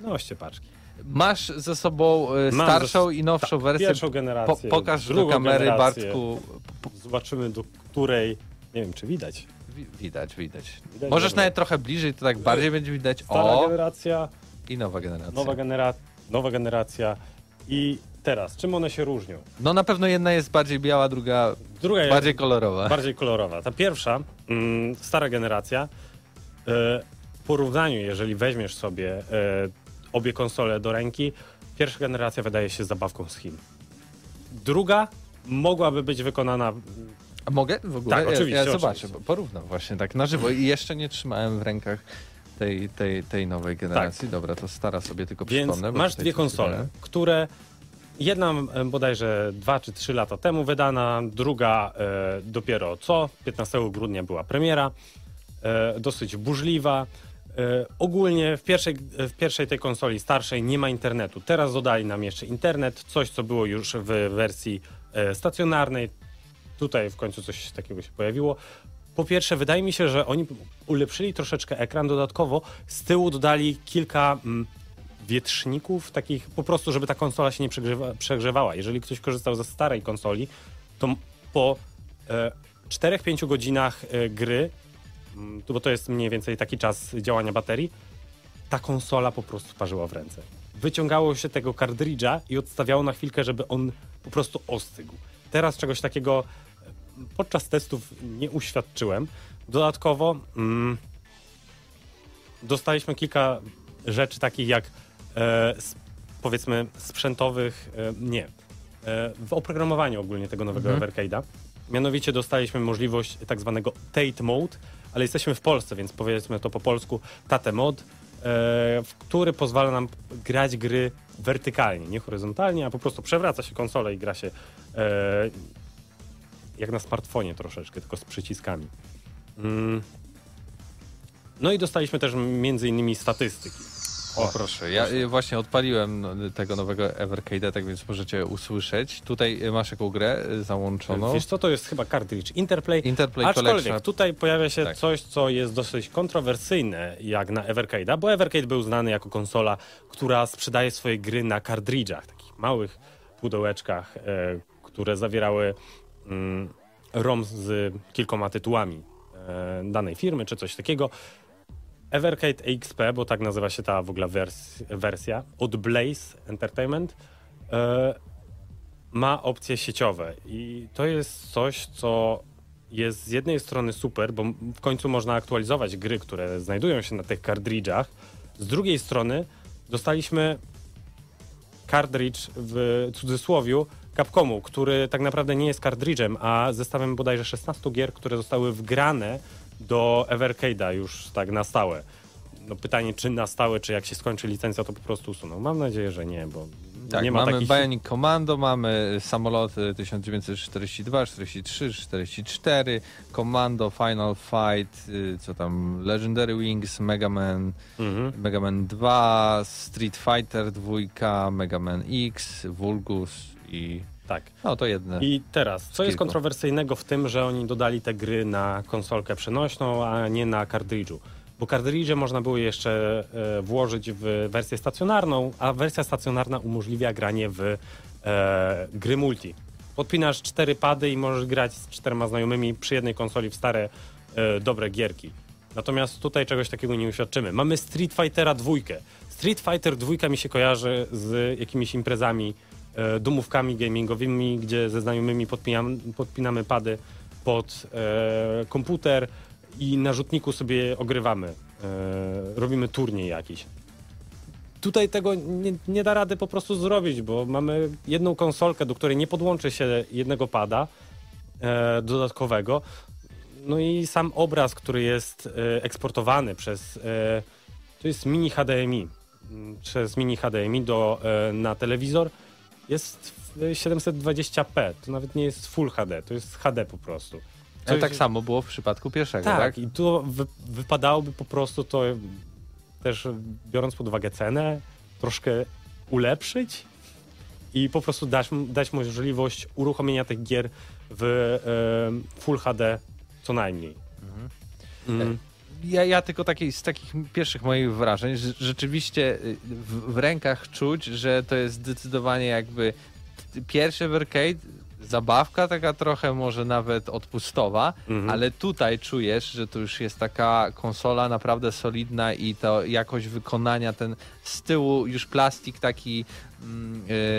noście paczki. Masz ze sobą y, Mam starszą ze- i nowszą tak, wersję. Pierwszą Po, generację. pokaż do kamery, generację. Bartku. Zobaczymy, do której. Nie wiem, czy widać. Wi- Widać, widać. Widać, Możesz dobra. nawet trochę bliżej, to tak bardziej będzie widać. Stara O, generacja, i nowa generacja. nowa generacja. nowa generacja i teraz, czym one się różnią? No na pewno jedna jest bardziej biała, druga Druga bardziej kolorowa. bardziej kolorowa. Ta pierwsza, mm, stara generacja, e, w porównaniu, jeżeli weźmiesz sobie e, obie konsole do ręki, pierwsza generacja wydaje się zabawką z Chin. Druga mogłaby być wykonana A mogę w ogóle? Tak, Ja- oczywiście, Ja, oczywiście. zobaczę, porównam właśnie tak na żywo i jeszcze nie trzymałem w rękach tej, tej, tej nowej generacji. Dobra, to stara sobie tylko Tak. Więc przypomnę. masz dwie konsole, które jedna e, bodajże dwa czy trzy lata temu wydana, druga e, dopiero co, 15 grudnia była premiera, e, dosyć burzliwa. E, ogólnie w pierwszej, w pierwszej tej konsoli starszej nie ma internetu. Teraz dodali nam jeszcze internet, coś co było już w wersji e, stacjonarnej. Tutaj w końcu coś takiego się pojawiło. Po pierwsze, wydaje mi się, że oni ulepszyli troszeczkę ekran. Dodatkowo z tyłu dodali kilka mm, wietrzników, takich po prostu, żeby ta konsola się nie przegrzewa, przegrzewała. Jeżeli ktoś korzystał ze starej konsoli, to po e, 4-5 godzinach e, gry, mm, bo to jest mniej więcej taki czas działania baterii, ta konsola po prostu parzyła w ręce. Wyciągało się tego kartridża i odstawiało na chwilkę, żeby on po prostu ostygł. Teraz czegoś takiego podczas testów nie uświadczyłem. Dodatkowo mm, dostaliśmy kilka rzeczy takich jak e, powiedzmy sprzętowych, e, nie, e, w oprogramowaniu ogólnie tego nowego Mhm. Evercade'a. Mianowicie dostaliśmy możliwość tak zwanego Tate Mode, ale jesteśmy w Polsce, więc powiedzmy to po polsku Tate Mode, e, w który pozwala nam grać gry wertykalnie, nie horyzontalnie, a po prostu przewraca się konsolę i gra się e, jak na smartfonie troszeczkę, tylko z przyciskami. Mm. No i dostaliśmy też między innymi statystyki. O, proszę. Ja y, właśnie odpaliłem no, tego nowego Evercade'a, tak więc możecie usłyszeć. Tutaj y, masz jaką grę y, załączoną? Wiesz co, to jest chyba cartridge Interplay. Interplay Aczkolwiek Collection. tutaj pojawia się Tak. coś, co jest dosyć kontrowersyjne jak na Evercade'a, bo Evercade był znany jako konsola, która sprzedaje swoje gry na kartridżach, takich małych pudełeczkach, e, które zawierały ROM z kilkoma tytułami e, danej firmy czy coś takiego. Evercade EXP, bo tak nazywa się ta w ogóle wers wersja, od Blaze Entertainment, e, ma opcje sieciowe i to jest coś, co jest z jednej strony super, bo w końcu można aktualizować gry, które znajdują się na tych kartridżach. Z drugiej strony dostaliśmy kartridż w cudzysłowiu Capcomu, który tak naprawdę nie jest kartridżem, a zestawem bodajże 16 gier, które zostały wgrane do Evercade'a już tak na stałe. No pytanie, czy na stałe, czy jak się skończy licencja, to po prostu usuną. Mam nadzieję, że nie, bo Tak, nie ma mamy takich... Bionic Commando, mamy samoloty 1942, 43, 44, Commando, Final Fight, y, co tam, Legendary Wings, Mega Man, Mhm. Mega Man 2, Street Fighter 2, Mega Man X, Vulgus i... Tak. No to jedne. I teraz, co jest kontrowersyjnego w tym, że oni dodali te gry na konsolkę przenośną, a nie na kartridżu? Bo kartridże można było jeszcze e, włożyć w wersję stacjonarną, a wersja stacjonarna umożliwia granie w e, gry multi. Podpinasz cztery pady i możesz grać z czterema znajomymi przy jednej konsoli w stare, e, dobre gierki. Natomiast tutaj czegoś takiego nie uświadczymy. Mamy Street Fightera dwójkę. Street Fighter dwójka mi się kojarzy z jakimiś imprezami, domówkami gamingowymi, gdzie ze znajomymi podpinamy, podpinamy pady pod e, komputer i na rzutniku sobie ogrywamy. E, robimy turniej jakiś. Tutaj tego nie, nie da rady po prostu zrobić, bo mamy jedną konsolkę, do której nie podłączy się jednego pada e, dodatkowego. No i sam obraz, który jest e, eksportowany przez. E, to jest mini HDMI. m, Przez mini HDMI do, e, na telewizor jest w 720p. To nawet nie jest Full HD, to jest HD po prostu. Coś- tak samo było w przypadku pierwszego, tak, tak? i tu wy, wypadałoby po prostu to też biorąc pod uwagę cenę, troszkę ulepszyć i po prostu dać, dać możliwość uruchomienia tych gier w e, Full HD co najmniej. Mm. Ja, ja tylko taki, z takich pierwszych moich wrażeń, że rzeczywiście y, w, w rękach czuć, że to jest zdecydowanie jakby t- pierwszy Evercade zabawka taka trochę może nawet odpustowa, Mhm. ale tutaj czujesz, że to już jest taka konsola naprawdę solidna i to jakość wykonania, ten z tyłu już plastik taki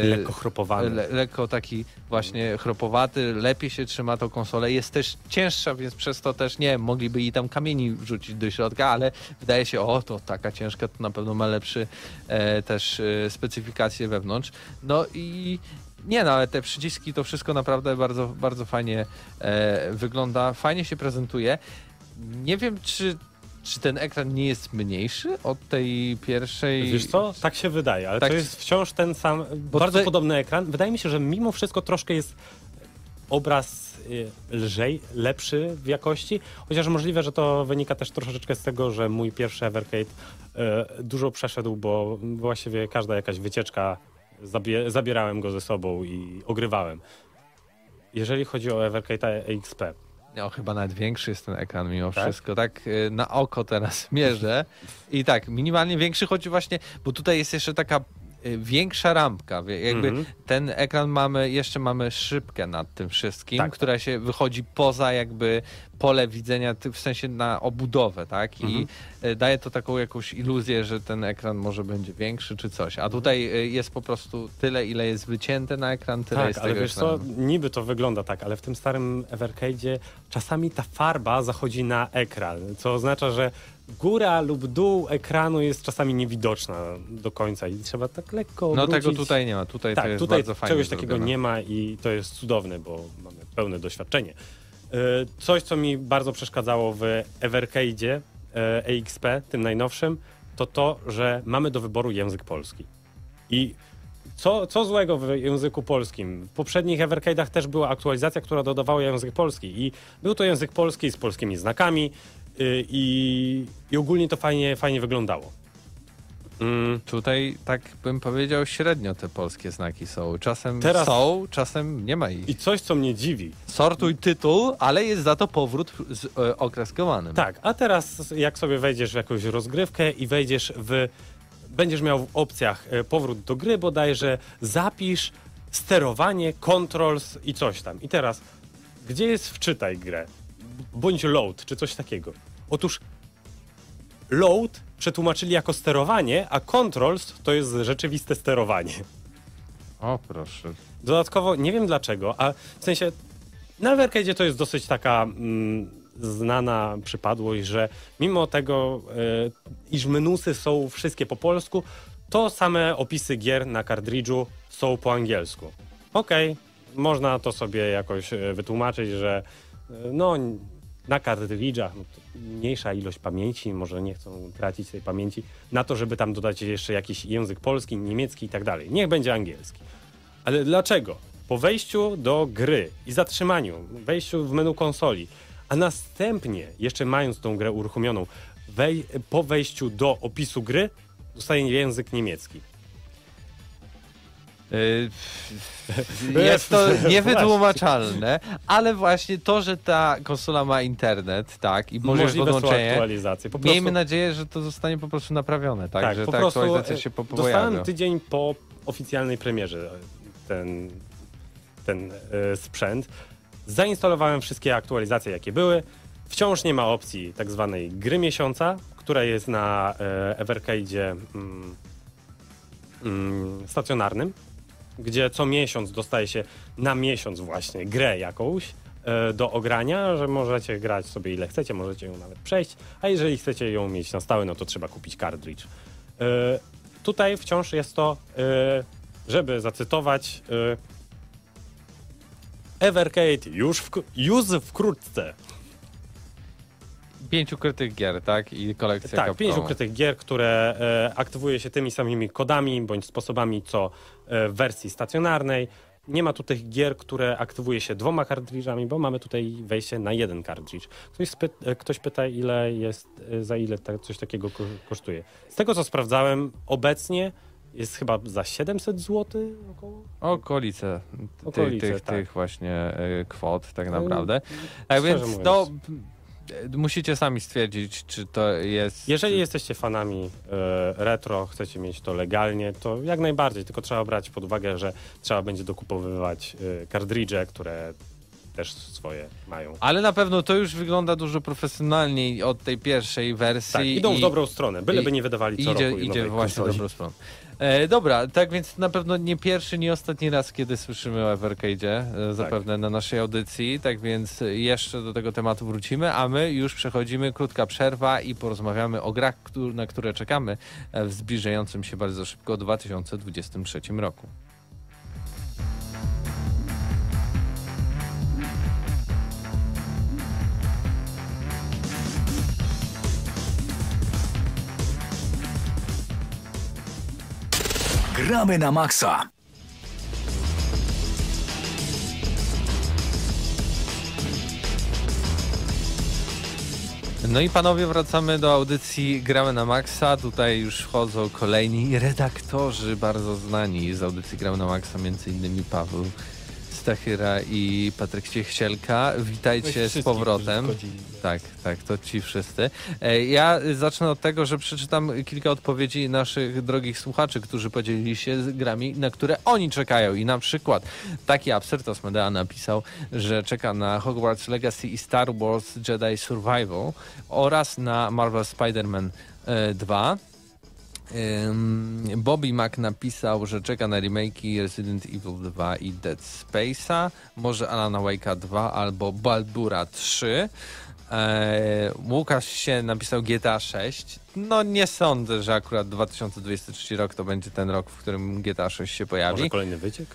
e, Lekko chropowany. le, lekko taki właśnie chropowaty, lepiej się trzyma tą konsolę, jest też cięższa, więc przez to też, nie mogliby jej tam kamieni wrzucić do środka, ale wydaje się, o, to taka ciężka, to na pewno ma lepszy e, też e, specyfikacje wewnątrz. No i nie no, ale te przyciski, to wszystko naprawdę bardzo, bardzo fajnie e, wygląda, fajnie się prezentuje. Nie wiem, czy, czy ten ekran nie jest mniejszy od tej pierwszej... Wiesz co? Tak się wydaje, ale Tak to jest wciąż ten sam, bardzo tutaj- podobny ekran. Wydaje mi się, że mimo wszystko troszkę jest obraz y, lżej, lepszy w jakości, chociaż możliwe, że to wynika też troszeczkę z tego, że mój pierwszy Evercade y, dużo przeszedł, bo właściwie każda jakaś wycieczka zabie, zabierałem go ze sobą i ogrywałem. Jeżeli chodzi o Evercade EXP, No, chyba nawet większy jest ten ekran mimo Tak? wszystko. Tak y, na oko teraz mierzę. I tak, minimalnie większy, choć właśnie, bo tutaj jest jeszcze taka większa rampka. Jakby Mhm. ten ekran mamy, jeszcze mamy szybkę nad tym wszystkim, Tak. która się wychodzi poza jakby pole widzenia, w sensie na obudowę, tak? I Mhm. y, daje to taką jakąś iluzję, że ten ekran może będzie większy czy coś. A tutaj y, jest po prostu tyle, ile jest wycięte na ekran, tyle Tak, jest ale wiesz co, niby to wygląda tak, ale w tym starym Evercade'zie czasami ta farba zachodzi na ekran, co oznacza, że góra lub dół ekranu jest czasami niewidoczna do końca i trzeba tak lekko No obrócić. tego tutaj nie ma. Tutaj to Tak, jest tutaj bardzo fajnie czegoś takiego zrobione. nie ma i to jest cudowne, bo mamy pełne doświadczenie. E, Coś, co mi bardzo przeszkadzało w Evercade'zie e, EXP, tym najnowszym, to to, że mamy do wyboru język polski. I co, co złego w języku polskim? W poprzednich Evercade'ach też była aktualizacja, która dodawała język polski i był to język polski z polskimi znakami i, i ogólnie to fajnie, fajnie wyglądało. Mm, Tutaj, tak bym powiedział, średnio te polskie znaki są. Czasem Teraz- są, czasem nie ma ich. I coś, co mnie dziwi, Sortuj tytuł, ale jest za to powrót z e, okreskowanym. Tak, a teraz jak sobie wejdziesz w jakąś rozgrywkę i wejdziesz w. Będziesz miał w opcjach e, powrót do gry bodajże, zapisz, sterowanie, controls i coś tam. I teraz, gdzie jest wczytaj grę? Bądź load, czy coś takiego. Otóż load przetłumaczyli jako sterowanie, a controls to jest rzeczywiste sterowanie. O proszę. Dodatkowo, nie wiem dlaczego, a w sensie na Evercade'zie to jest dosyć taka mm, znana przypadłość, że mimo tego, e, iż menusy są wszystkie po polsku, to same opisy gier na kartridżu są po angielsku. Okej, można to sobie jakoś e, wytłumaczyć, że e, no na kartridżach no, mniejsza ilość pamięci, może nie chcą tracić tej pamięci, na to, żeby tam dodać jeszcze jakiś język polski, niemiecki i tak dalej. Niech będzie angielski. Ale dlaczego? Po wejściu do gry i zatrzymaniu, wejściu w menu konsoli, a następnie, jeszcze mając tą grę uruchomioną, wej po wejściu do opisu gry, dostaje język niemiecki. Y, Jest to niewytłumaczalne, ale właśnie to, że ta konsola ma internet, tak, i możesz podłączenie, aktualizacje. Po prostu, miejmy nadzieję, że to zostanie po prostu naprawione, tak, tak, że po ta prostu aktualizacja e, się po, dostałem tydzień po oficjalnej premierze ten, ten e, sprzęt. Zainstalowałem wszystkie aktualizacje, jakie były. Wciąż nie ma opcji tak zwanej gry miesiąca, która jest na e, Evercade'zie mm, mm, stacjonarnym, gdzie co miesiąc dostaje się na miesiąc właśnie grę jakąś e, do ogrania, że możecie grać sobie ile chcecie, możecie ją nawet przejść, a jeżeli chcecie ją mieć na stałe, no to trzeba kupić cartridge. E, tutaj wciąż jest to, e, żeby zacytować, Evercade już, wk- już wkrótce. Pięć ukrytych gier, tak, i kolekcja Tak, Capcomu. pięć ukrytych gier, które e, aktywuje się tymi samymi kodami bądź sposobami co e, w wersji stacjonarnej. Nie ma tu tych gier, które aktywuje się dwoma kartridżami, bo mamy tutaj wejście na jeden kartridż. Ktoś, spy- e, ktoś pyta, ile jest, e, za ile ta, coś takiego ko- kosztuje. Z tego co sprawdzałem, obecnie jest chyba za 700 zł około. Okolice, Okolice, tych, tak. tych właśnie y, kwot tak naprawdę. Tak więc mówiąc. e, musicie sami stwierdzić, czy to jest... Jeżeli jesteście fanami e, retro, chcecie mieć to legalnie, to jak najbardziej, tylko trzeba brać pod uwagę, że trzeba będzie dokupowywać e, kartridże, które też swoje mają. Ale na pewno to już wygląda dużo profesjonalniej od tej pierwszej wersji. Tak, idą w i- dobrą stronę, byleby nie wydawali co Idzie, roku idzie właśnie w dobrą stronę. E, dobra, tak więc na pewno nie pierwszy, nie ostatni raz, kiedy słyszymy o Evercade'zie, Tak. zapewne na naszej audycji, tak więc jeszcze do tego tematu wrócimy, a my już przechodzimy, krótka przerwa i porozmawiamy o grach, na które czekamy w zbliżającym się bardzo szybko 2023 roku. Gramy na maksa. No i panowie, wracamy do audycji Gramy na Maxa. Tutaj już wchodzą kolejni redaktorzy bardzo znani z audycji Gramy na Maxa, między innymi Paweł Stachyra i Patryk Ciechcielka. Witajcie z powrotem. Tak, tak, to ci wszyscy. E, Ja zacznę od tego, że przeczytam kilka odpowiedzi naszych drogich słuchaczy, którzy podzielili się z grami, na które oni czekają. I na przykład taki Absyrtos Medea napisał, że czeka na Hogwarts Legacy i Star Wars Jedi Survival oraz na Marvel Spider-Man e, 2. Bobby Mac napisał, że czeka na remake'i Resident Evil 2 i Dead Space'a, może Alana Wake'a 2 albo Baldura 3. Eee, Łukasz się napisał GTA 6. No nie sądzę, że akurat 2023 rok to będzie ten rok, w którym GTA 6 się pojawi. Może kolejny wyciek?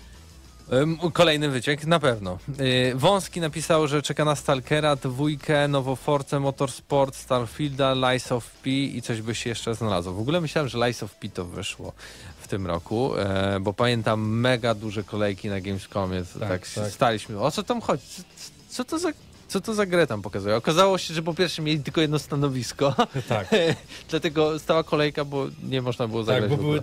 Kolejny wyciek, na pewno. Yy, Wąski napisał, że czeka na Stalkera, dwójkę, nową Force Motorsport, Starfielda, Lies of P i coś by się jeszcze znalazło. W ogóle myślałem, że Lies of P to wyszło w tym roku, e, bo pamiętam mega duże kolejki na Gamescomie. Tak, Tak, tak, tak. staliśmy. O co tam chodzi? Co, to za... Co to za grę tam pokazuje? Okazało się, że po pierwsze mieli tylko jedno stanowisko, Tak, dlatego stała kolejka, bo nie można było zagrać tak bo były,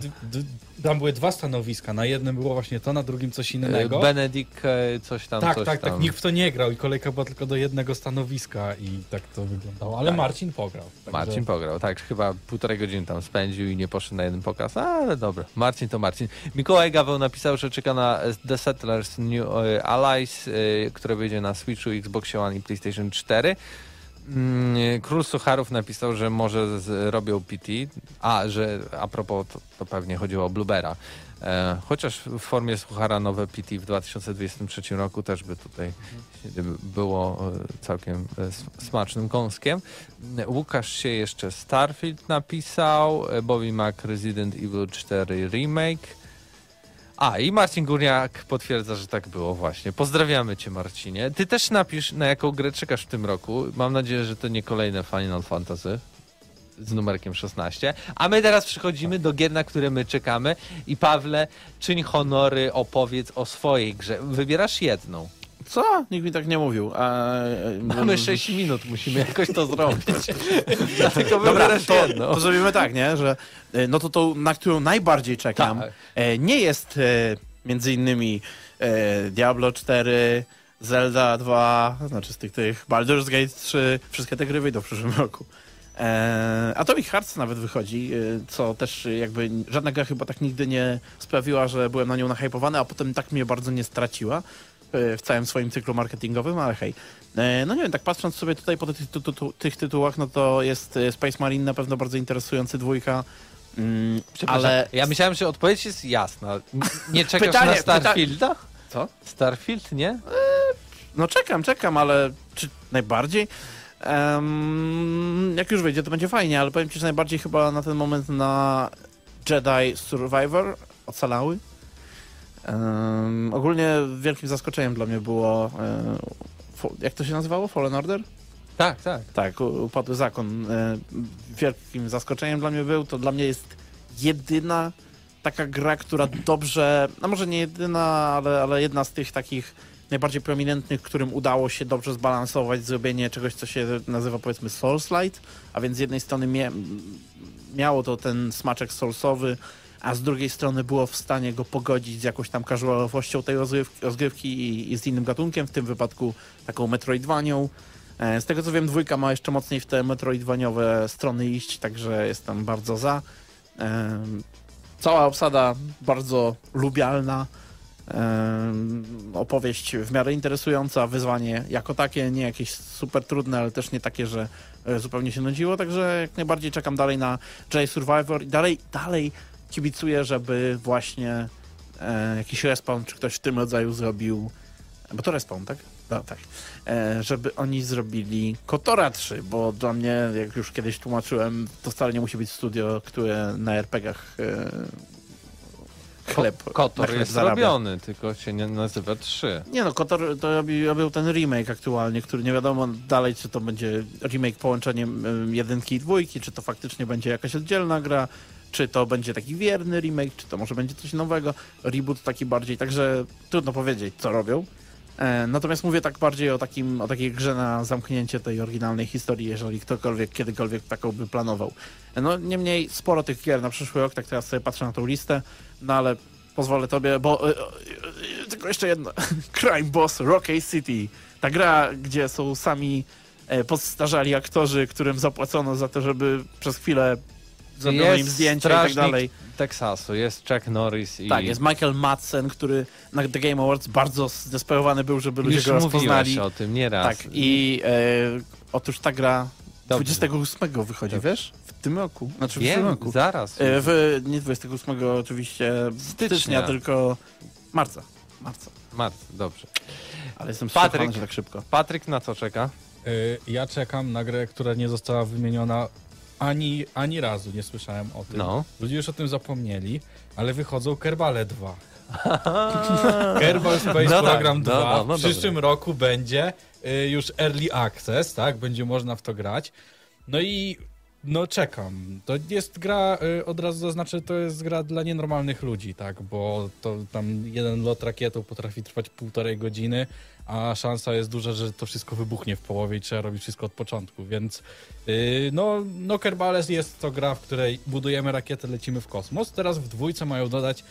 tam były dwa stanowiska. Na jednym było właśnie to, na drugim coś innego. E, Benedict e, coś tam, tak, coś tak, tam. tak. Nikt w to nie grał i kolejka była tylko do jednego stanowiska i tak to wyglądało. Ale Tak. Marcin pograł. Także- Marcin pograł, tak, chyba półtorej godziny tam spędził i nie poszedł na jeden pokaz, ale dobra, Marcin to Marcin. Mikołaj Gaweł napisał, że czeka na The Settlers New e, Allies, które wyjdzie na Switchu, Xbox One i PlayStation 4. Mm, Król Sucharów napisał, że może robią PT, a, że a propos, to, to pewnie chodziło o Bluebera. E, chociaż w formie Suchara nowe PT w 2023 roku też by tutaj było e, całkiem e, smacznym kąskiem. Łukasz się jeszcze Starfield napisał, e, Bobby Mac Resident Evil 4 Remake. A, i Marcin Górniak potwierdza, że tak było właśnie. Pozdrawiamy cię, Marcinie. Ty też napisz, na jaką grę czekasz w tym roku. Mam nadzieję, że to nie kolejne Final Fantasy z numerkiem 16. A my teraz przechodzimy do gier, na które my czekamy. I Pawle, czyń honory, opowiedz o swojej grze. Wybierasz jedną. Co? Nikt mi tak nie mówił. A, Mamy 6 minut, musimy jakoś to zrobić. Dlatego Dobra, to, jedną. to zrobimy tak, nie? Że e, no to tą, na którą najbardziej czekam, Tak. e, nie jest e, między innymi e, Diablo 4, Zelda 2, znaczy z tych, tych Baldur's Gate 3, wszystkie te gry wyjdą w przyszłym roku. E, Atomic Hearts nawet wychodzi, e, co też jakby żadna gra chyba tak nigdy nie sprawiła, że byłem na nią nahypowany, a potem tak mnie bardzo nie straciła e, w całym swoim cyklu marketingowym, ale hej. E, No nie wiem, tak patrząc sobie tutaj po tych, ty, ty, tych tytułach, no to jest e, Space Marine na pewno bardzo interesujący, dwójka. Mm, ale ja myślałem, że odpowiedź jest jasna. Nie czekasz Pytanie, na Starfielda? co? Starfield, nie? No czekam, czekam, ale czy najbardziej? Em, jak już wyjdzie, to będzie fajnie, ale powiem ci, że najbardziej chyba na ten moment na Jedi Survivor ocalały. Em, ogólnie wielkim zaskoczeniem dla mnie było fo- jak to się nazywało? Fallen Order? Tak, tak. Tak, upadły zakon. E, Wielkim zaskoczeniem dla mnie był, to dla mnie jest jedyna taka gra, która dobrze, no może nie jedyna, ale, ale jedna z tych takich najbardziej prominentnych, którym udało się dobrze zbalansować zrobienie czegoś, co się nazywa powiedzmy Soulslide, a więc z jednej strony mia miało to ten smaczek soulsowy, a z drugiej strony było w stanie go pogodzić z jakąś tam casualowością tej rozgrywki, i, i z innym gatunkiem, w tym wypadku taką Metroidvanią. E, Z tego co wiem, dwójka ma jeszcze mocniej w te metroidwaniowe strony iść, także jestem bardzo za. E, Cała obsada bardzo lubialna. E, Opowieść w miarę interesująca, wyzwanie jako takie, nie jakieś super trudne, ale też nie takie, że zupełnie się nudziło, także jak najbardziej czekam dalej na Jedi Survivor i dalej, dalej kibicuję, żeby właśnie e, jakiś respawn czy ktoś w tym rodzaju zrobił, bo to respawn, tak? No, tak. E, żeby oni zrobili Kotora 3, bo dla mnie, jak już kiedyś tłumaczyłem, to wcale nie musi być studio, które na RPG-ach e, chleb, na Kotor chleb jest zarabia. robiony, tylko się nie nazywa 3. Nie no, Kotor to robi, robił ten remake aktualnie, który nie wiadomo dalej, czy to będzie remake połączeniem ym, jedynki i dwójki, czy to faktycznie będzie jakaś oddzielna gra, czy to będzie taki wierny remake, czy to może będzie coś nowego, reboot taki bardziej, także trudno powiedzieć, co robią. E, natomiast mówię tak bardziej o, takim, o takiej grze na zamknięcie tej oryginalnej historii, jeżeli ktokolwiek kiedykolwiek taką by planował. E, No niemniej sporo tych gier na przyszły rok, tak teraz sobie patrzę na tą listę, no ale pozwolę tobie, bo e, tylko jeszcze jedno. Crime Boss Rock City. Ta gra, gdzie są sami e, podstarzali aktorzy, którym zapłacono za to, żeby przez chwilę zrobiono im zdjęcia i tak dalej. Teksasu, jest Chuck Norris i... Tak, jest Michael Madsen, który na The Game Awards bardzo zdesperowany był, żeby ludzie Już go rozpoznali. o tym nieraz. Tak, i e, otóż ta gra Dobrze. 28 wychodzi, Dobrze. wiesz? W tym roku. Znaczy w tym Wiem, roku. zaraz. E, w, nie 28 oczywiście stycznia. Stycznia. tylko marca. Marca. Marc, dobrze. Ale jestem Patryk. Tak szybko. Patryk na co czeka? Y, Ja czekam na grę, która nie została wymieniona ani, ani razu, nie słyszałem o tym. No. Ludzie już o tym zapomnieli, ale wychodzą Kerbale 2. Kerbal Space No tak, Program no, 2 no, no w przyszłym roku będzie y, już Early Access, tak? Będzie można w to grać. No i no czekam. To jest gra, y, od razu zaznaczę, to jest gra dla nienormalnych ludzi, tak? Bo to tam jeden lot rakietą potrafi trwać półtorej godziny, a szansa jest duża, że to wszystko wybuchnie w połowie i trzeba robić wszystko od początku, więc yy, no, no Kerbales jest to gra, w której budujemy rakietę, lecimy w kosmos. Teraz w dwójce mają dodać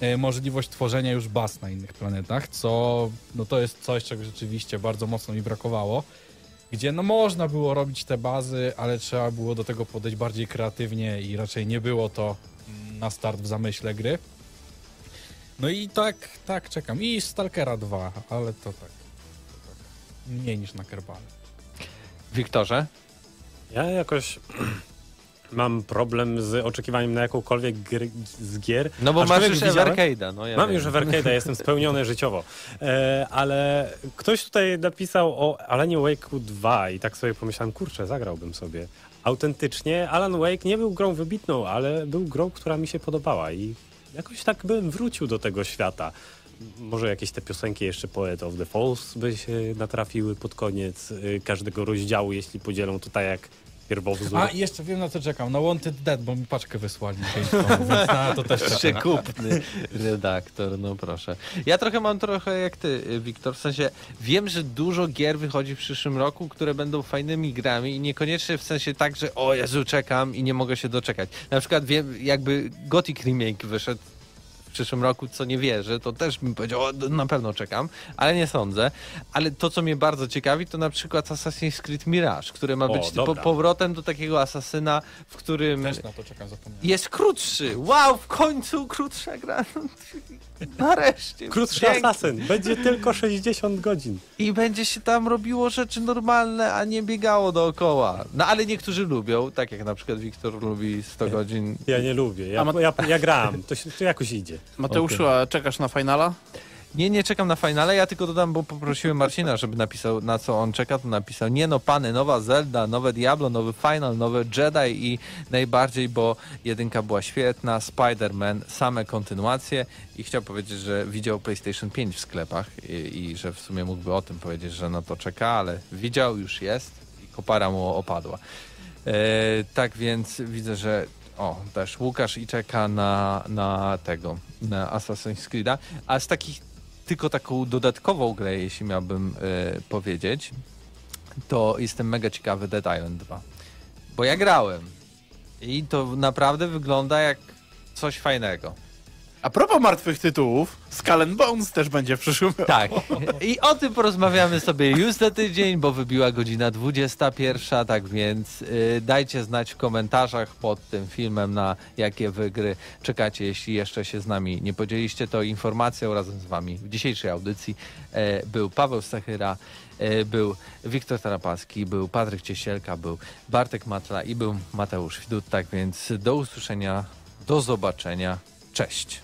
e, możliwość tworzenia już baz na innych planetach, co no to jest coś, czego rzeczywiście bardzo mocno mi brakowało. Gdzie no można było robić te bazy, ale trzeba było do tego podejść bardziej kreatywnie i raczej nie było to na start w zamyśle gry. No i tak, tak czekam. I Stalkera 2, ale to tak. To tak mniej niż na Kerbale. Wiktorze? Ja jakoś mam problem z oczekiwaniem na jakąkolwiek gry, z gier. No bo masz już widziałem- Evercade'a. No ja Mam wiem. już Evercade'a, jestem spełniony życiowo. E, ale ktoś tutaj napisał o Alanie Wake'u 2 i tak sobie pomyślałem, kurczę, zagrałbym sobie. Autentycznie Alan Wake nie był grą wybitną, ale był grą, która mi się podobała i jakoś tak bym wrócił do tego świata. Może jakieś te piosenki jeszcze Poet of the Falls by się natrafiły pod koniec y, każdego rozdziału, jeśli podzielą to tak jak pierwowzór. A jeszcze wiem na co czekam. Na Wanted Dead, bo mi paczkę wysłali. więc na to też czekam. Przekupny redaktor, no proszę. Ja trochę mam trochę jak ty, Wiktor, w sensie wiem, że dużo gier wychodzi w przyszłym roku, które będą fajnymi grami i niekoniecznie w sensie tak, że o Jezu, czekam i nie mogę się doczekać. Na przykład wiem, jakby Gothic Remake wyszedł przyszłym roku, co nie wierzę, to też bym powiedział, o, na pewno czekam, ale nie sądzę. Ale to, co mnie bardzo ciekawi, to na przykład Assassin's Creed Mirage, który ma O, być po, dobra. powrotem do takiego asasyna, w którym Też na to czekam, zapomniałem. jest krótszy. Wow, w końcu krótsza gra. Nareszcie. Krótszy Pięknie. asasyn, będzie tylko 60 godzin. I będzie się tam robiło rzeczy normalne, a nie biegało dookoła. No ale niektórzy lubią, tak jak na przykład Wiktor lubi 100 godzin. Ja nie lubię, ja, A ma- ja, ja grałem, to, się, to jakoś idzie. Mateuszu, a czekasz na finala? Nie, nie czekam na finale, ja tylko dodam, bo poprosiłem Marcina, żeby napisał na co on czeka, to napisał nie no pany, nowa Zelda, nowe Diablo, nowy Final, nowe Jedi i najbardziej, bo jedynka była świetna, Spider-Man, same kontynuacje i chciał powiedzieć, że widział PlayStation 5 w sklepach i, i że w sumie mógłby o tym powiedzieć, że na to czeka, ale widział, już jest i kopara mu opadła. E, tak więc widzę, że o, też Łukasz i czeka na, na tego, na Assassin's Creed'a. A z takich, tylko taką dodatkową grę, jeśli miałbym e, powiedzieć, to jestem mega ciekawy Dead Island 2. Bo ja grałem i to naprawdę wygląda jak coś fajnego. A propos martwych tytułów, Skull Bones też będzie w przyszłym roku. Tak. I o tym porozmawiamy sobie już za tydzień, bo wybiła godzina 21, tak więc y, dajcie znać w komentarzach pod tym filmem, na jakie wy gry czekacie. Jeśli jeszcze się z nami nie podzieliście, to informacją razem z wami w dzisiejszej audycji e, był Paweł Stachyra, e, był Wiktor Tarapaski, był Patryk Ciesielka, był Bartek Matla i był Mateusz Widut. Tak więc do usłyszenia, do zobaczenia. Cześć.